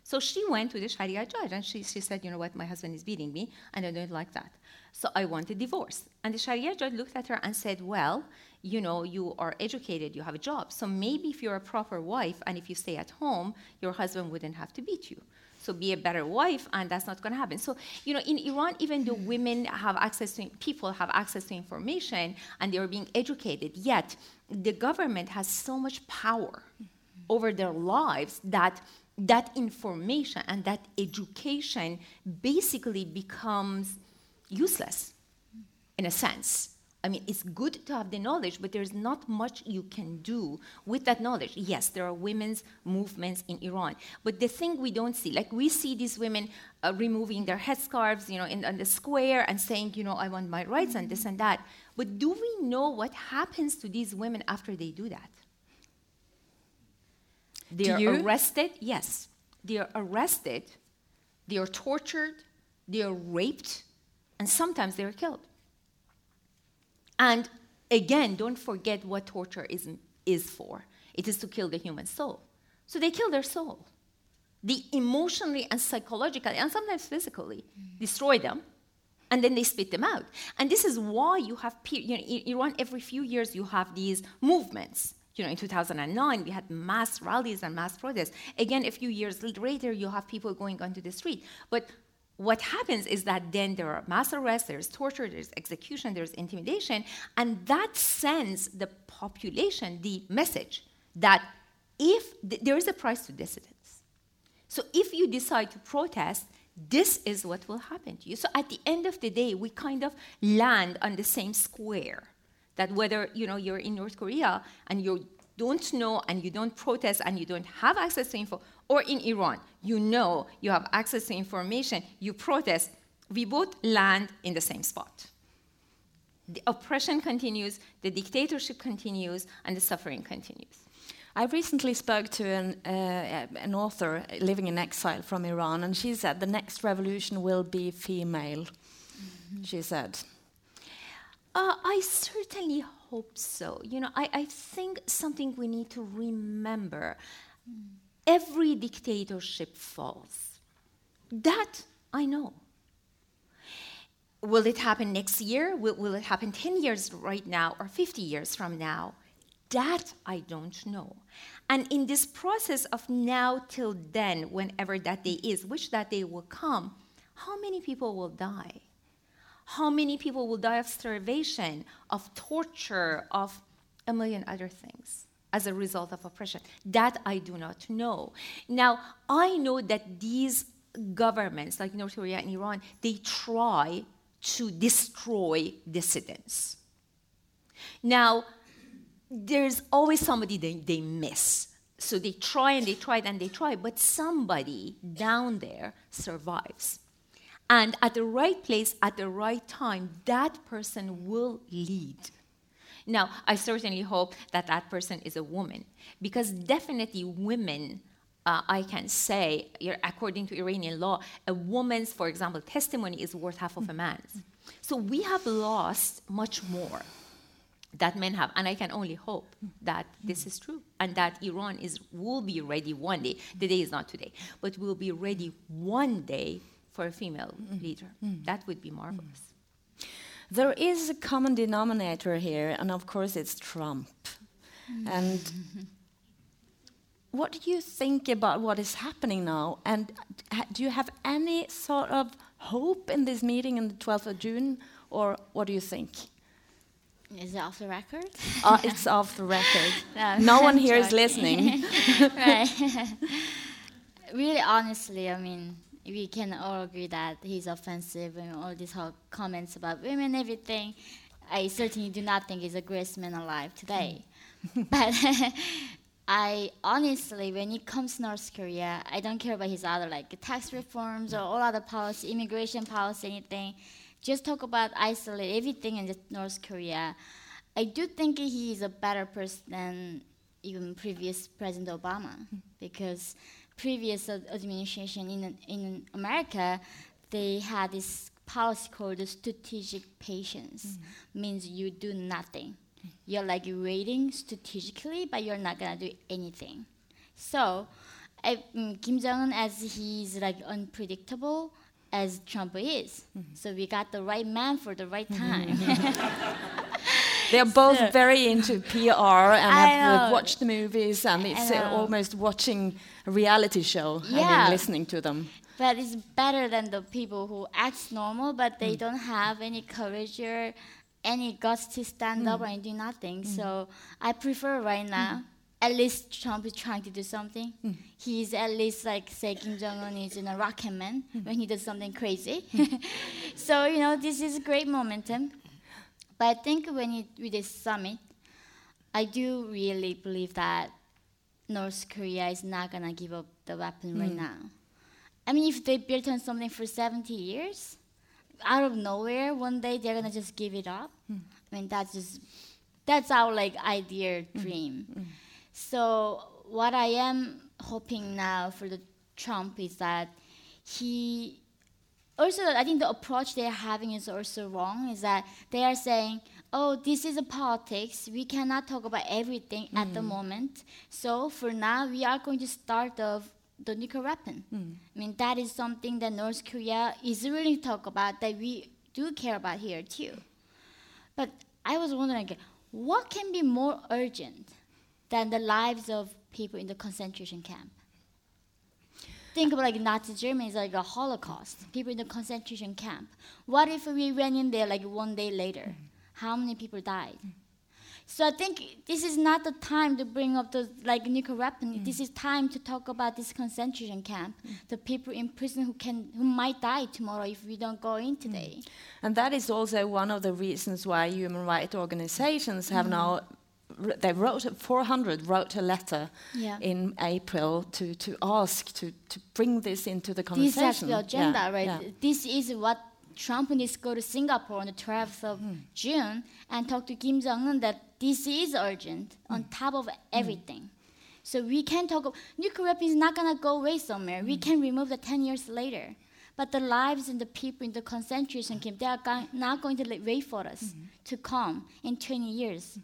So she went to the Sharia judge and she, she said, You know what? My husband is beating me, and I don't like that. So I want a divorce. And the Sharia judge looked at her and said, Well, you know, you are educated, you have a job. So maybe if you're a proper wife and if you stay at home, your husband wouldn't have to beat you. So be a better wife, and that's not going to happen. So, you know, in Iran, even though women have access to, people have access to information and they are being educated, yet the government has so much power over their lives that that information and that education basically becomes useless in a sense. I mean, it's good to have the knowledge, but there's not much you can do with that knowledge. Yes, there are women's movements in Iran, but the thing we don't see, like we see these women uh, removing their headscarves, you know, in, in the square and saying, you know, I want my rights and this and that. But do we know what happens to these women after they do that? They do are you? arrested. Yes, they are arrested. They are tortured. They are raped, and sometimes they are killed. And again, don't forget what torture is, is for. It is to kill the human soul. So they kill their soul. They emotionally and psychologically, and sometimes physically, destroy them, and then they spit them out. And this is why you have, you know, in Iran, every few years you have these movements. You know, in 2009, we had mass rallies and mass protests. Again, a few years later, you have people going onto the street. But what happens is that then there are mass arrests, there's torture, there's execution, there's intimidation, and that sends the population the message that if th- there is a price to dissidence. So if you decide to protest, this is what will happen to you. So at the end of the day, we kind of land on the same square. That whether you know you're in North Korea and you don't know and you don't protest and you don't have access to info, or in Iran, you know you have access to information, you protest, we both land in the same spot. The oppression continues, the dictatorship continues, and the suffering continues. I recently spoke to an, uh, an author living in exile from Iran, and she said the next revolution will be female. She said. Uh, I certainly hope so. You know, I, I think something we need to remember every dictatorship falls. That I know. Will it happen next year? Will, will it happen 10 years right now or 50 years from now? That I don't know. And in this process of now till then, whenever that day is, which that day will come, how many people will die? How many people will die of starvation, of torture, of a million other things as a result of oppression? That I do not know. Now, I know that these governments, like North Korea and Iran, they try to destroy dissidents. Now, there's always somebody they, they miss. So they try and they try and they try, but somebody down there survives. And at the right place, at the right time, that person will lead. Now, I certainly hope that that person is a woman, because definitely women, uh, I can say, according to Iranian law, a woman's, for example, testimony is worth half of a man's. So we have lost much more that men have, and I can only hope that this is true, and that Iran is will be ready one day. The day is not today, but will be ready one day for a female leader. That would be marvelous. There is a common denominator here, and of course, it's Trump. And what do you think about what is happening now? And do you have any sort of hope in this meeting on the 12th of June, or what do you think? Is it off the record? Uh, it's off the record. No, No one here is listening. right. really, honestly, I mean, we can all agree that he's offensive and all these whole comments about women, everything. I certainly do not think he's the greatest man alive today. Hmm. but I honestly, when it comes to North Korea, I don't care about his other like tax reforms or all other policy, immigration policy, anything. Just talk about isolate everything in North Korea. I do think he is a better person than even previous President Obama hmm. because previous administration in in America they had this policy called strategic patience mm-hmm. means you do nothing you're like waiting strategically, but you're not gonna do anything. So, um, Kim Jong Un, as he's like unpredictable as Trump is, mm-hmm. so we got the right man for the right time. They're both so, very into PR and have watched the movies, and it's uh, almost watching a reality show. Yeah. I mean, listening to them. But it's better than the people who act normal, but they mm. don't have any courage or any guts to stand mm. up and do nothing. Mm. So I prefer right now. Mm. At least Trump is trying to do something. Mm. He's at least like say Kim Jong Un is in a rocket man mm. when he does something crazy. Mm. so you know this is a great momentum. But I think when it, with this summit, I do really believe that North Korea is not gonna give up the weapon right now. I mean, if they built on something for 70 years, out of nowhere one day they're gonna just give it up. Mm. I mean that's just that's our like idea hmm. dream. Mm. So what I am hoping now for the Trump is that he also I think the approach they're having is also wrong. Is that they are saying, "Oh, this is a politics. We cannot talk about everything mm. at the hmm. moment. So for now, we are going to start off the nuclear weapon. Mm. I mean, that is something that North Korea is really talk about that we do care about here too. But I was wondering, what can be more urgent than the lives of people in the concentration camp? Think about like Nazi Germany is like a Holocaust. People in the concentration camp. What if we went in there like one day later? Mm. How many people died? Mm. So I think this is not the time to bring up the like nuclear weapon. Mm. This is time to talk about this concentration camp, mm. the people in prison who can who might die tomorrow if we don't go in today. Mm. And that is also one of the reasons why human rights organizations have mm. now they wrote 400 wrote a letter yeah. in April to, to ask to, to bring this into the conversation. This is the agenda, yeah. right? Yeah. This is what Trump needs to go to Singapore on the 12th of mm. June and talk to Kim Jong Un that this is urgent mm. on top of everything. So we can talk. Nuclear weapons is not gonna go away somewhere. We can remove the 10 years later. But the lives and the people in the concentration camp, they are not going to wait for us mm-hmm. to come in 20 years.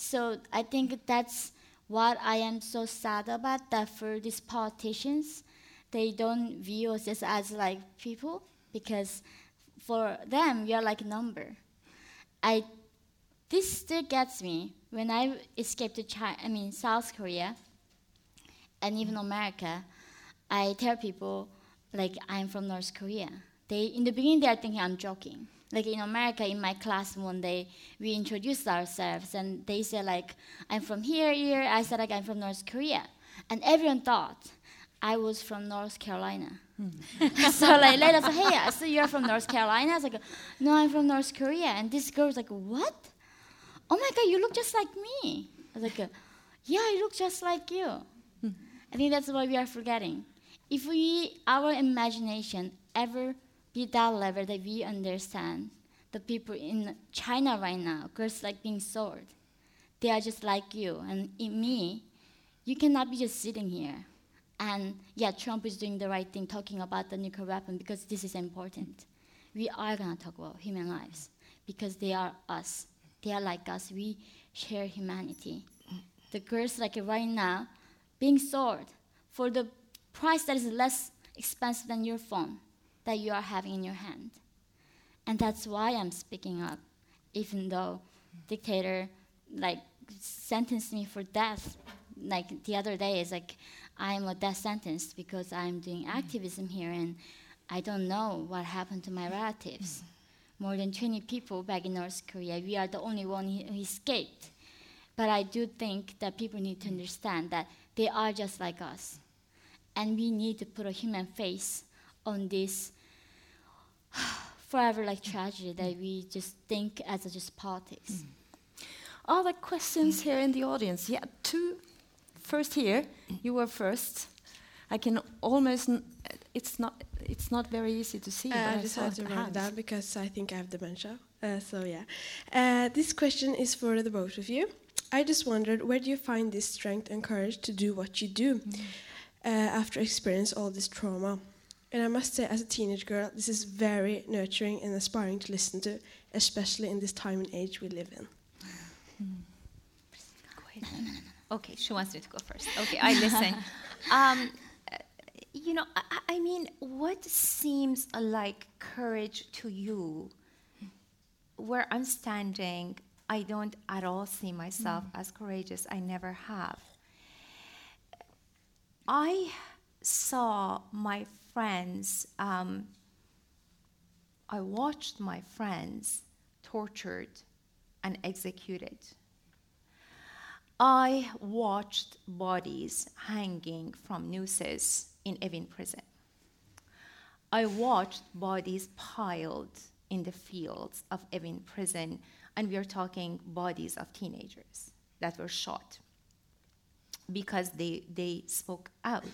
So I think that's what I am so sad about. That for these politicians, they don't view us as, as like people because for them we are like a number. I this still gets me when I escaped to China, I mean South Korea, and even America. I tell people like I'm from North Korea. They in the beginning they are thinking I'm joking. Like in America, in my class one day, we introduced ourselves, and they said like I'm from here, here. I said like I'm from North Korea, and everyone thought I was from North Carolina. So like later, said, hey, so you're from North Carolina? I was like, no, I'm from North Korea. And this girl was like, what? oh my God, you look just like me. I was like, yeah, I look just like you. I think that's what we are forgetting. If we, our imagination ever be that level that we understand the people in China right now, girls like being sold, they are just like you. And in me, you cannot be just sitting here. And yeah, Trump is doing the right thing talking about the nuclear weapon because this is important. We are going to talk about human lives because they are us they are like us. We share humanity. The girls, like right now, being sold for the price that is less expensive than your phone that you are having in your hand. And that's why I'm speaking up, even though dictator like sentenced me for death. Like the other day, it's like I'm a death sentence because I'm doing mm-hmm. activism here and I don't know what happened to my relatives mm-hmm. more than 20 people back in North Korea. We are the only one who escaped. But I do think that people need to mm-hmm. understand that they are just like us. And we need to put a human face on this forever like tragedy that we just think as a just politics. Mm. Are there questions here in the audience? Yeah, two. First here, you were first. I can almost. It's not. It's not very easy to see. Uh, but I I saw decided to write it down because I think I have dementia. Uh, so yeah, uh, this question is for the both of you. I just wondered where do you find this strength and courage to do what you do uh, after experience all this trauma? And I must say, as a teenage girl, this is very nurturing and inspiring to listen to, especially in this time and age we live in. Okay, she wants me to go first. Okay, I listen. um, you know, I, I I mean, what seems like courage to you? Where I'm standing, I don't at all see myself as courageous. I never have. I saw my friends, um, I watched my friends tortured and executed. I watched bodies hanging from nooses in Evin prison. I watched bodies piled in the fields of Evin prison, and we are talking bodies of teenagers that were shot because they, they spoke out.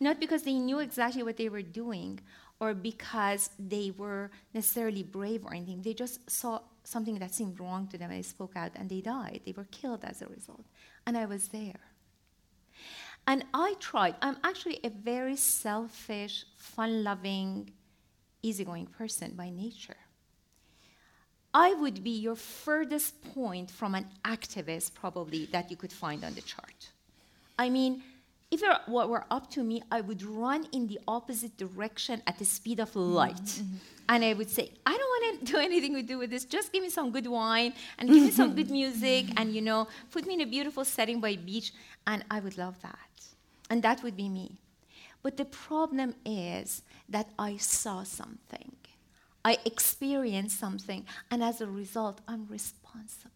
Not because they knew exactly what they were doing or because they were necessarily brave or anything. They just saw something that seemed wrong to them and they spoke out and they died. They were killed as a result. And I was there. And I tried. I'm actually a very selfish, fun loving, easygoing person by nature. I would be your furthest point from an activist, probably, that you could find on the chart. I mean, if it were were up to me, I would run in the opposite direction at the speed of mm-hmm. light. Mm-hmm. And I would say, I don't want to do anything to do with this. Just give me some good wine and give me some good mm-hmm. music and, you know, put me in a beautiful setting by a beach. And I would love that. And that would be me. But the problem is that I saw something. I experienced something, and as a result, I'm responsible.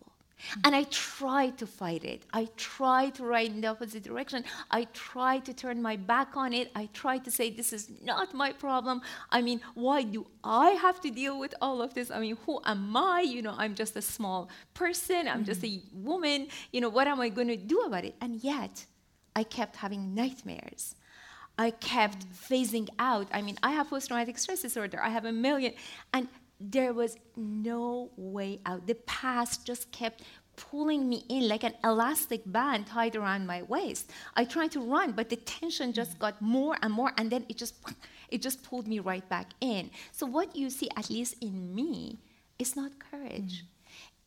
And I try to fight it. I try to ride in the opposite direction. I try to turn my back on it. I try to say, this is not my problem. I mean, why do I have to deal with all of this? I mean, who am I? You know, I'm just a small person. I'm just mm-hmm. a woman. You know, what am I going to do about it? And yet, I kept having nightmares. I kept mm. phasing out. I mean, I have post traumatic stress disorder, I have a million. And there was no way out. The past just kept pulling me in like an elastic band tied around my waist. I tried to run, but the tension just got more and more, and then it just it just pulled me right back in. So what you see, at least in me, is not courage. Mm.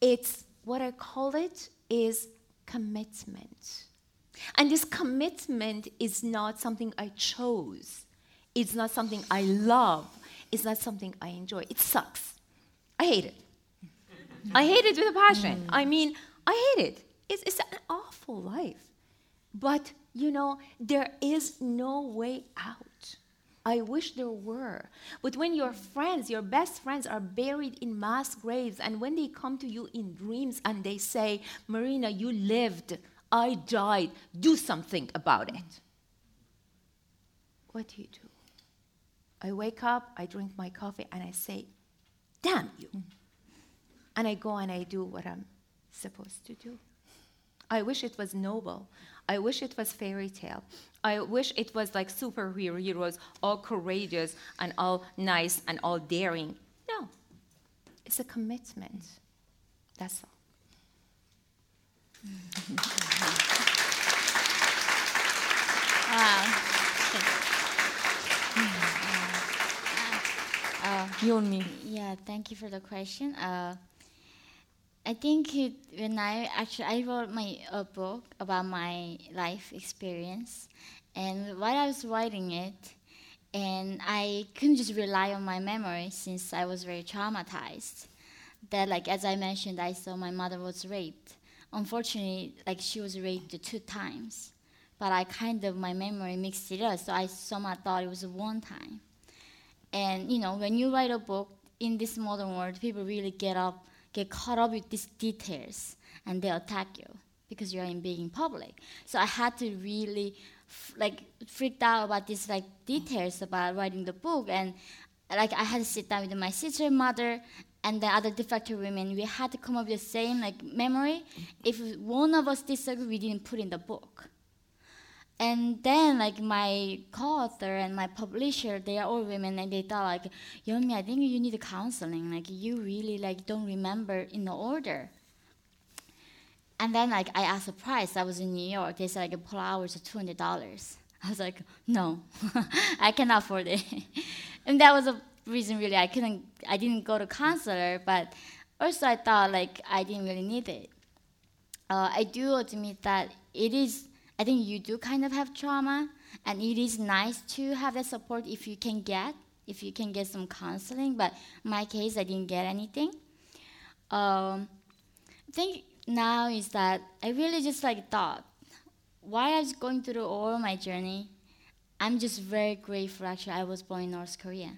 It's what I call it is commitment. And this commitment is not something I chose. It's not something I love. It's not something I enjoy. It sucks. I hate it. I hate it with a passion. I mean, I hate it. It's, it's an awful life. But, you know, there is no way out. I wish there were. But when your friends, your best friends, are buried in mass graves, and when they come to you in dreams and they say, Marina, you lived, I died, do something about it. What do you do? I wake up, I drink my coffee, and I say, Damn you. And I go and I do what I'm supposed to do. I wish it was noble. I wish it was fairy tale. I wish it was like superhero heroes, all courageous and all nice and all daring. No, it's a commitment. That's all. Wow. Yeah, thank you for the question. Uh, I think it, when I actually I wrote my a book about my life experience, and while I was writing it, and I couldn't just rely on my memory since I was very traumatized. That like as I mentioned, I saw my mother was raped. Unfortunately, like she was raped two times, but I kind of my memory mixed it up, so I somehow thought it was one time. And you know, when you write a book in this modern world, people really get up, get caught up with these details, and they attack you because you are in being public. So I had to really f- like freaked out about these like details about writing the book and like I had to sit down with my sister, mother, and the other defector women. We had to come up with the same like memory. If one of us disagree, we didn't put in the book. And then like my co-author and my publisher, they are all women, and they thought like, Yeonmi, I think you need counseling. Like you really like don't remember in the order. And then like I asked the price. I was in New York. They said like per hour is two hundred dollars. I was like, no, I cannot afford it. and that was a reason really I couldn't. I didn't go to counselor, but also I thought like I didn't really need it. Uh, I do admit that it is. I think you do kind of have trauma, and it is nice to have that support if you can get if you can get some counseling. But my case, I didn't get anything. Um, I think now is that I really just like thought why I was going through all my journey, I'm just very grateful actually I was born in North Korea.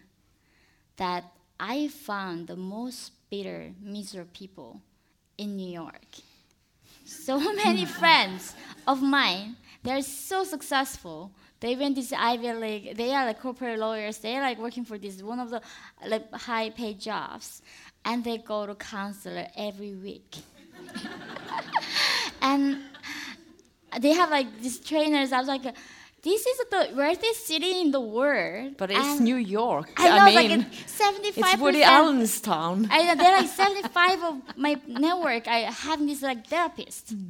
That I found the most bitter, miserable people in New York. So many friends of mine, they're so successful. They went this Ivy League. They are like corporate lawyers. They are like working for this one of the like high paid jobs, and they go to counselor every week. and they have like these trainers. I was like, this is the wealthiest city in the world. But it's And New York. I know, mean, like seventy-five. it's Woody Allen's town. I know they're like seventy-five of my network. I have this like therapist, mm.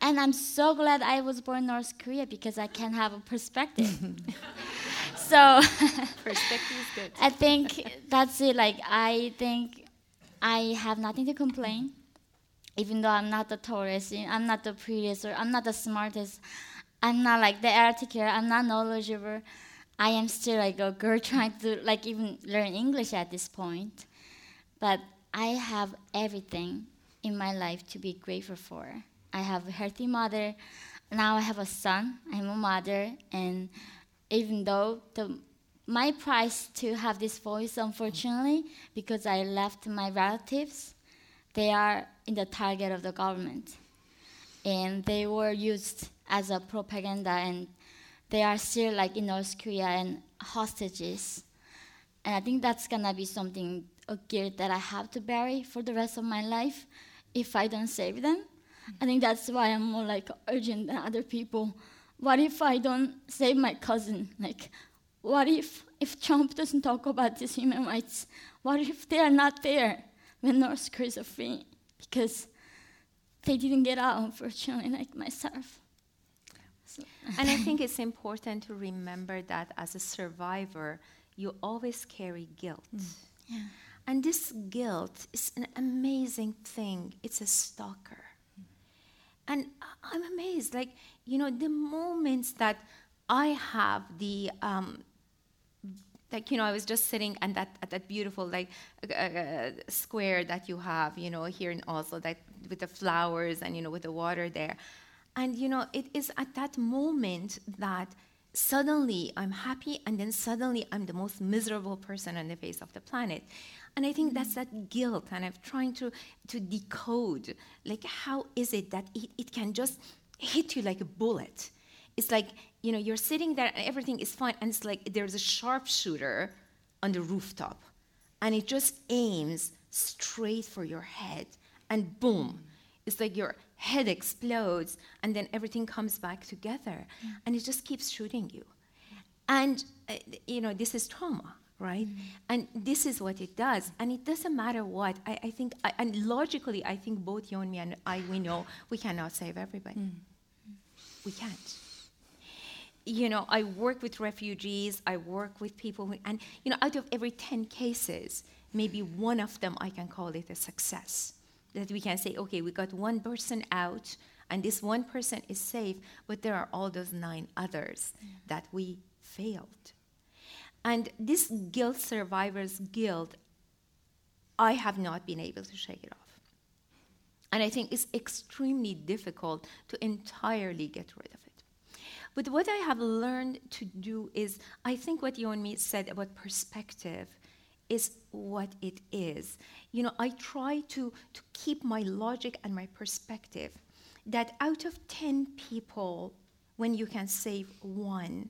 and I'm so glad I was born in North Korea because I can have a perspective. so Perspective is good. I think that's it. Like I think I have nothing to complain, even though I'm not the tallest, I'm not the prettiest, or I'm not the smartest. I'm not like the articulate. I'm not knowledgeable. I am still like a girl trying to like even learn English at this point. But I have everything in my life to be grateful for. I have a healthy mother. Now I have a son. I'm a mother, and even though the my price to have this voice, unfortunately, because I left my relatives, they are in the target of the government, and they were used as a propaganda, and they are still like in North Korea and hostages, and I think that's gonna be something a guilt that I have to bury for the rest of my life if I don't save them. I think that's why I'm more like urgent than other people. What if I don't save my cousin? Like, what if if Trump doesn't talk about these human rights? What if they are not there when North Korea is free? Because they didn't get out, unfortunately, like myself. And I think it's important to remember that as a survivor, you always carry guilt. yeah. And this guilt is an amazing thing. It's a stalker. And I- I'm amazed. Like, you know, the moments that I have the, um, like, you know, I was just sitting and that, at that beautiful, like, uh, uh, square that you have, you know, here in Oslo, that with the flowers and, you know, with the water there. And, you know, it is at that moment that suddenly I'm happy and then suddenly I'm the most miserable person on the face of the planet. And I think that's mm-hmm. that guilt and I'm trying to, to decode, like, how is it that it, it can just hit you like a bullet? It's like, you know, you're sitting there and everything is fine, and it's like there's a sharpshooter on the rooftop, and it just aims straight for your head, and boom, it's like your head explodes, and then everything comes back together, and it just keeps shooting you. And, uh, you know, this is trauma, right? And this is what it does. And it doesn't matter what. I, I think, I, and logically, I think both you and me and I, we know we cannot save everybody. We can't. You know, I work with refugees, I work with people, who, and, you know, out of every 10 cases, maybe one of them I can call it a success. That we can say, okay, we got one person out, and this one person is safe, but there are all those nine others mm-hmm. that we failed. And this guilt, survivor's guilt, I have not been able to shake it off. And I think it's extremely difficult to entirely get rid of it. But what I have learned to do is, I think what Yeonmi said about perspective is what it is. You know, I try to, to keep my logic and my perspective that out of 10 people when you can save one.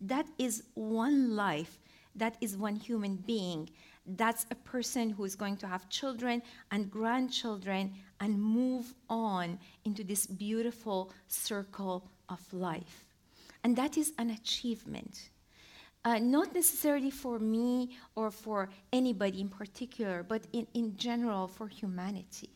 That is one life, that is one human being. That's a person who is going to have children and grandchildren and move on into this beautiful circle of life. And that is an achievement. Uh, not necessarily for me or for anybody in particular, but in, in general for humanity.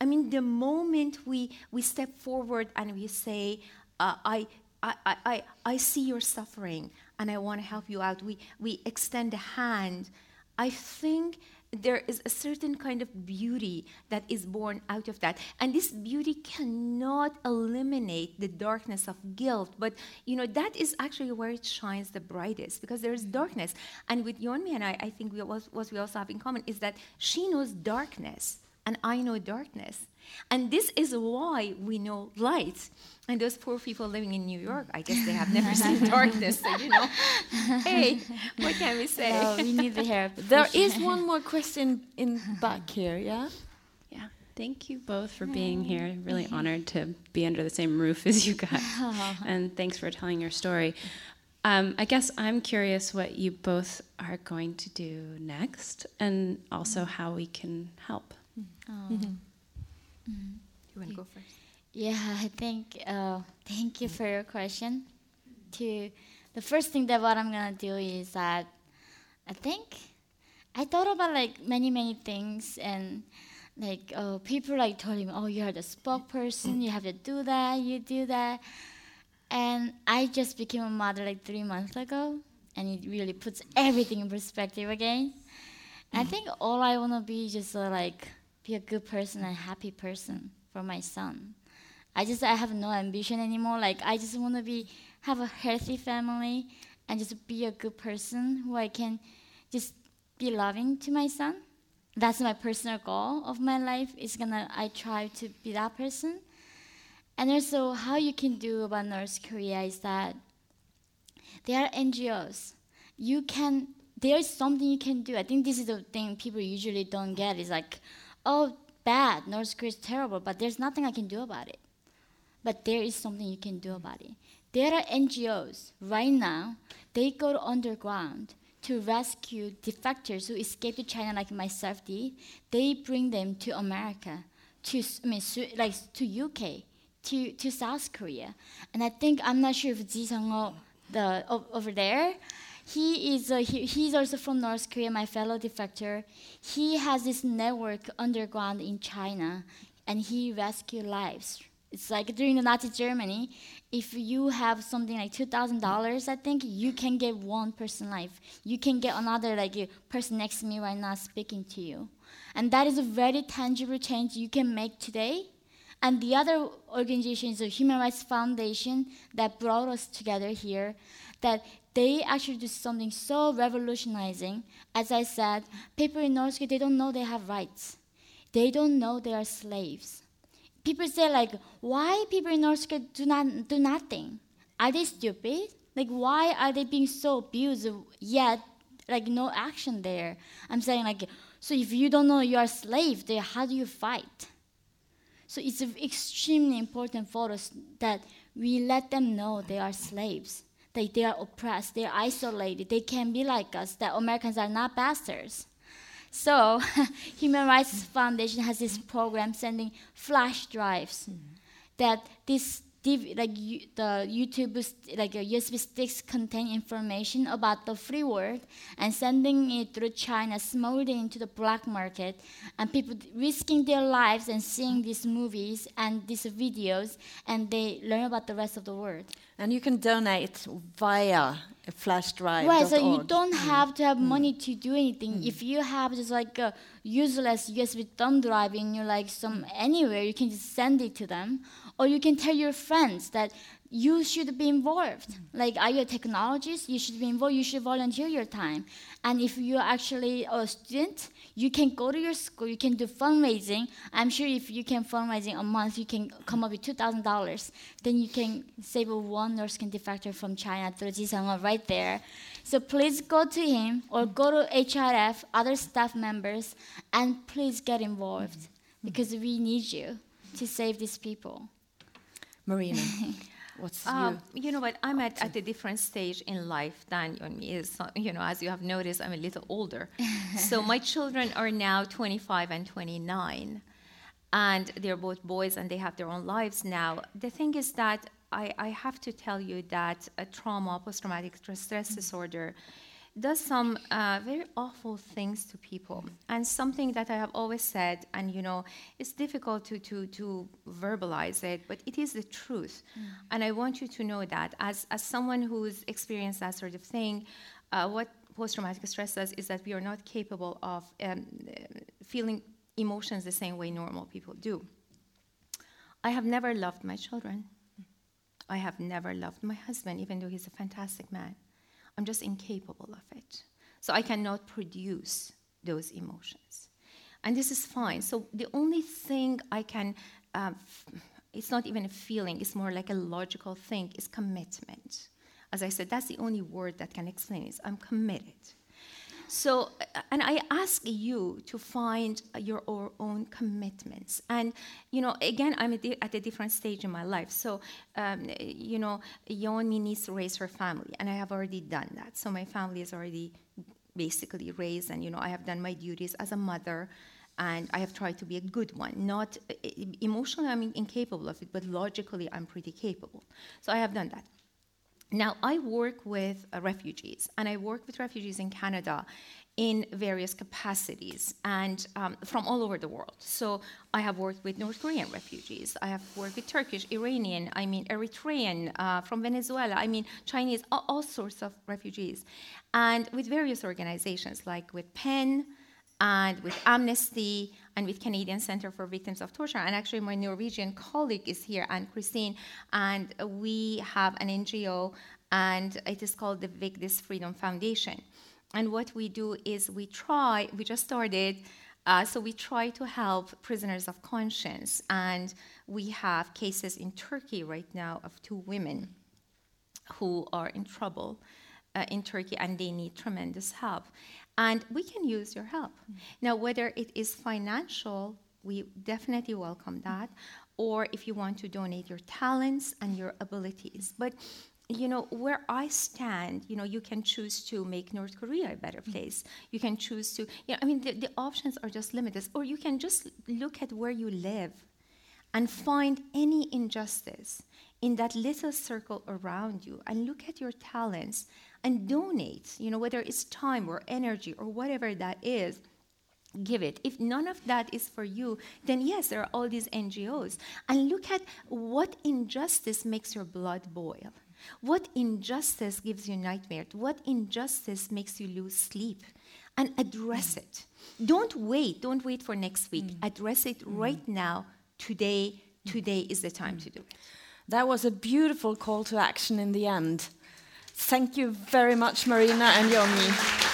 I mean, the moment we, we step forward and we say, uh, I, I, I, I see your suffering and I want to help you out, we, we extend a hand, I think there is a certain kind of beauty that is born out of that. And this beauty cannot eliminate the darkness of guilt. But you know that is actually where it shines the brightest because there is darkness. And with Yeonmi and I I think we, what, what we also have in common is that she knows darkness and I know darkness and this is why we know light. And those poor people living in New York, I guess they have never seen darkness. So, you know, hey, what can we say? No, we need the help. There is one more question in back here, yeah? Yeah. Thank you both for being here. Really honored to be under the same roof as you guys. and thanks for telling your story. Um, I guess I'm curious what you both are going to do next and also how we can help. Oh. You want to go first? Yeah, I think. Uh, thank you for your question. To the first thing that what I'm gonna do is that I think I thought about like many many things and like uh, people like told me, oh, you're the spokesperson, you have to do that, you do that, and I just became a mother like three months ago, and it really puts everything in perspective again. I think all I wanna be is just uh, like be a good person and happy person for my son. I just I have no ambition anymore. Like I just want to be have a healthy family and just be a good person who I can just be loving to my son. That's my personal goal of my life. Is gonna I try to be that person. And also how you can do about North Korea is that there are NGOs. You can there is something you can do. I think this is the thing people usually don't get is like, oh bad, North Korea is terrible, but there's nothing I can do about it. But there is something you can do mm-hmm. about it. There are NGOs right now, they go underground to rescue defectors who escaped to China like myself did. They bring them to America, to I mean, like to UK, to, to South Korea. And I think, I'm not sure if Ji Sung-ho, the, over there, he is uh, he, he's also from North Korea, my fellow defector. He has this network underground in China, and he rescue lives. It's like during the Nazi Germany, if you have something like two thousand dollars, I think you can get one person life. You can get another like a person next to me right now speaking to you, and that is a very tangible change you can make today. And the other organization is the Human Rights Foundation that brought us together here. That they actually do something so revolutionizing. As I said, people in North Korea they don't know they have rights. They don't know they are slaves. People say like, why people in North Korea do not do nothing? Are they stupid? Like why are they being so abused yet like no action there? I'm saying like, so if you don't know you are slave, then how do you fight? So it's extremely important for us that we let them know they are slaves, they are oppressed, they are isolated, they can be like us, that Americans are not bastards. So, Human Rights Foundation has this program sending flash drives that this like the YouTube like USB sticks contain information about the free world and sending it through China, smuggling into the black market, and people risking their lives and seeing these movies and these videos, and they learn about the rest of the world. And you can donate via a flash drive. Right, so you don't mm. have to have mm. money to do anything. Mm. If you have just like a useless USB thumb drive in your like some anywhere, you can just send it to them, or you can tell your friends that you should be involved. Mm-hmm. Like, are you a technologist? You should be involved. You should volunteer your time. And if you're actually a student, you can go to your school. You can do fundraising. I'm sure if you can fundraising a month, you can come up with two thousand dollars. Then you can save one North skin defector from China through Jisung right there. So please go to him or mm-hmm. go to HRF, other staff members, and please get involved mm-hmm. because we need you to save these people. Marina. What's um, you? You know what? I'm at, at a different stage in life than Yeonmi is. You know, as you have noticed, I'm a little older. so my children are now 25 and 29, and they're both boys, and they have their own lives now. The thing is that I, I have to tell you that a trauma, post-traumatic stress disorder, does some uh, very awful things to people. And something that I have always said, and you know, it's difficult to, to, to verbalize it, but it is the truth. Mm. And I want you to know that as, as someone who's experienced that sort of thing, uh, what post traumatic stress does is that we are not capable of um, feeling emotions the same way normal people do. I have never loved my children. I have never loved my husband, even though he's a fantastic man. I'm just incapable of it. So I cannot produce those emotions. And this is fine. So the only thing I can, uh, it's not even a feeling, it's more like a logical thing, is commitment. As I said, that's the only word that can explain it. I'm committed. So, uh, and I ask you to find your own commitments. And, you know, again, I'm at a different stage in my life. So, um, you know, Yeonmi needs to raise her family, and I have already done that. So my family is already basically raised, and, you know, I have done my duties as a mother and I have tried to be a good one. Not emotionally, I'm incapable of it, but logically, I'm pretty capable. So I have done that. Now, I work with uh, refugees, and I work with refugees in Canada in various capacities and um, from all over the world. So I have worked with North Korean refugees. I have worked with Turkish, Iranian, I mean Eritrean, uh, from Venezuela, I mean Chinese, all, all, sorts of refugees. And with various organizations like with PEN and with Amnesty and with Canadian Center for Victims of Torture. And actually, my Norwegian colleague is here, Anne Christine, and we have an NGO, and it is called the Vigdis Freedom Foundation. And what we do is we try, we just started, uh, so we try to help prisoners of conscience. And we have cases in Turkey right now of two women who are in trouble uh, in Turkey and they need tremendous help. And we can use your help. Mm-hmm. Now, whether it is financial, we definitely welcome that, or if you want to donate your talents and your abilities. But you know where i stand you know you can choose to make north korea a better place you can choose to you know i mean the, the options are just limitless or you can just look at where you live and find any injustice in that little circle around you and look at your talents and donate, you know, whether it's time or energy or whatever that is, give it. If none of that is for you, then yes, there are all these NGOs. And look at what injustice makes your blood boil. What injustice gives you nightmares? What injustice makes you lose sleep? And address it. Don't wait. Don't wait for next week. Mm. Address it mm. right now. Today, today is the time mm. to do it. That was a beautiful call to action in the end. Thank you very much, Marina and you.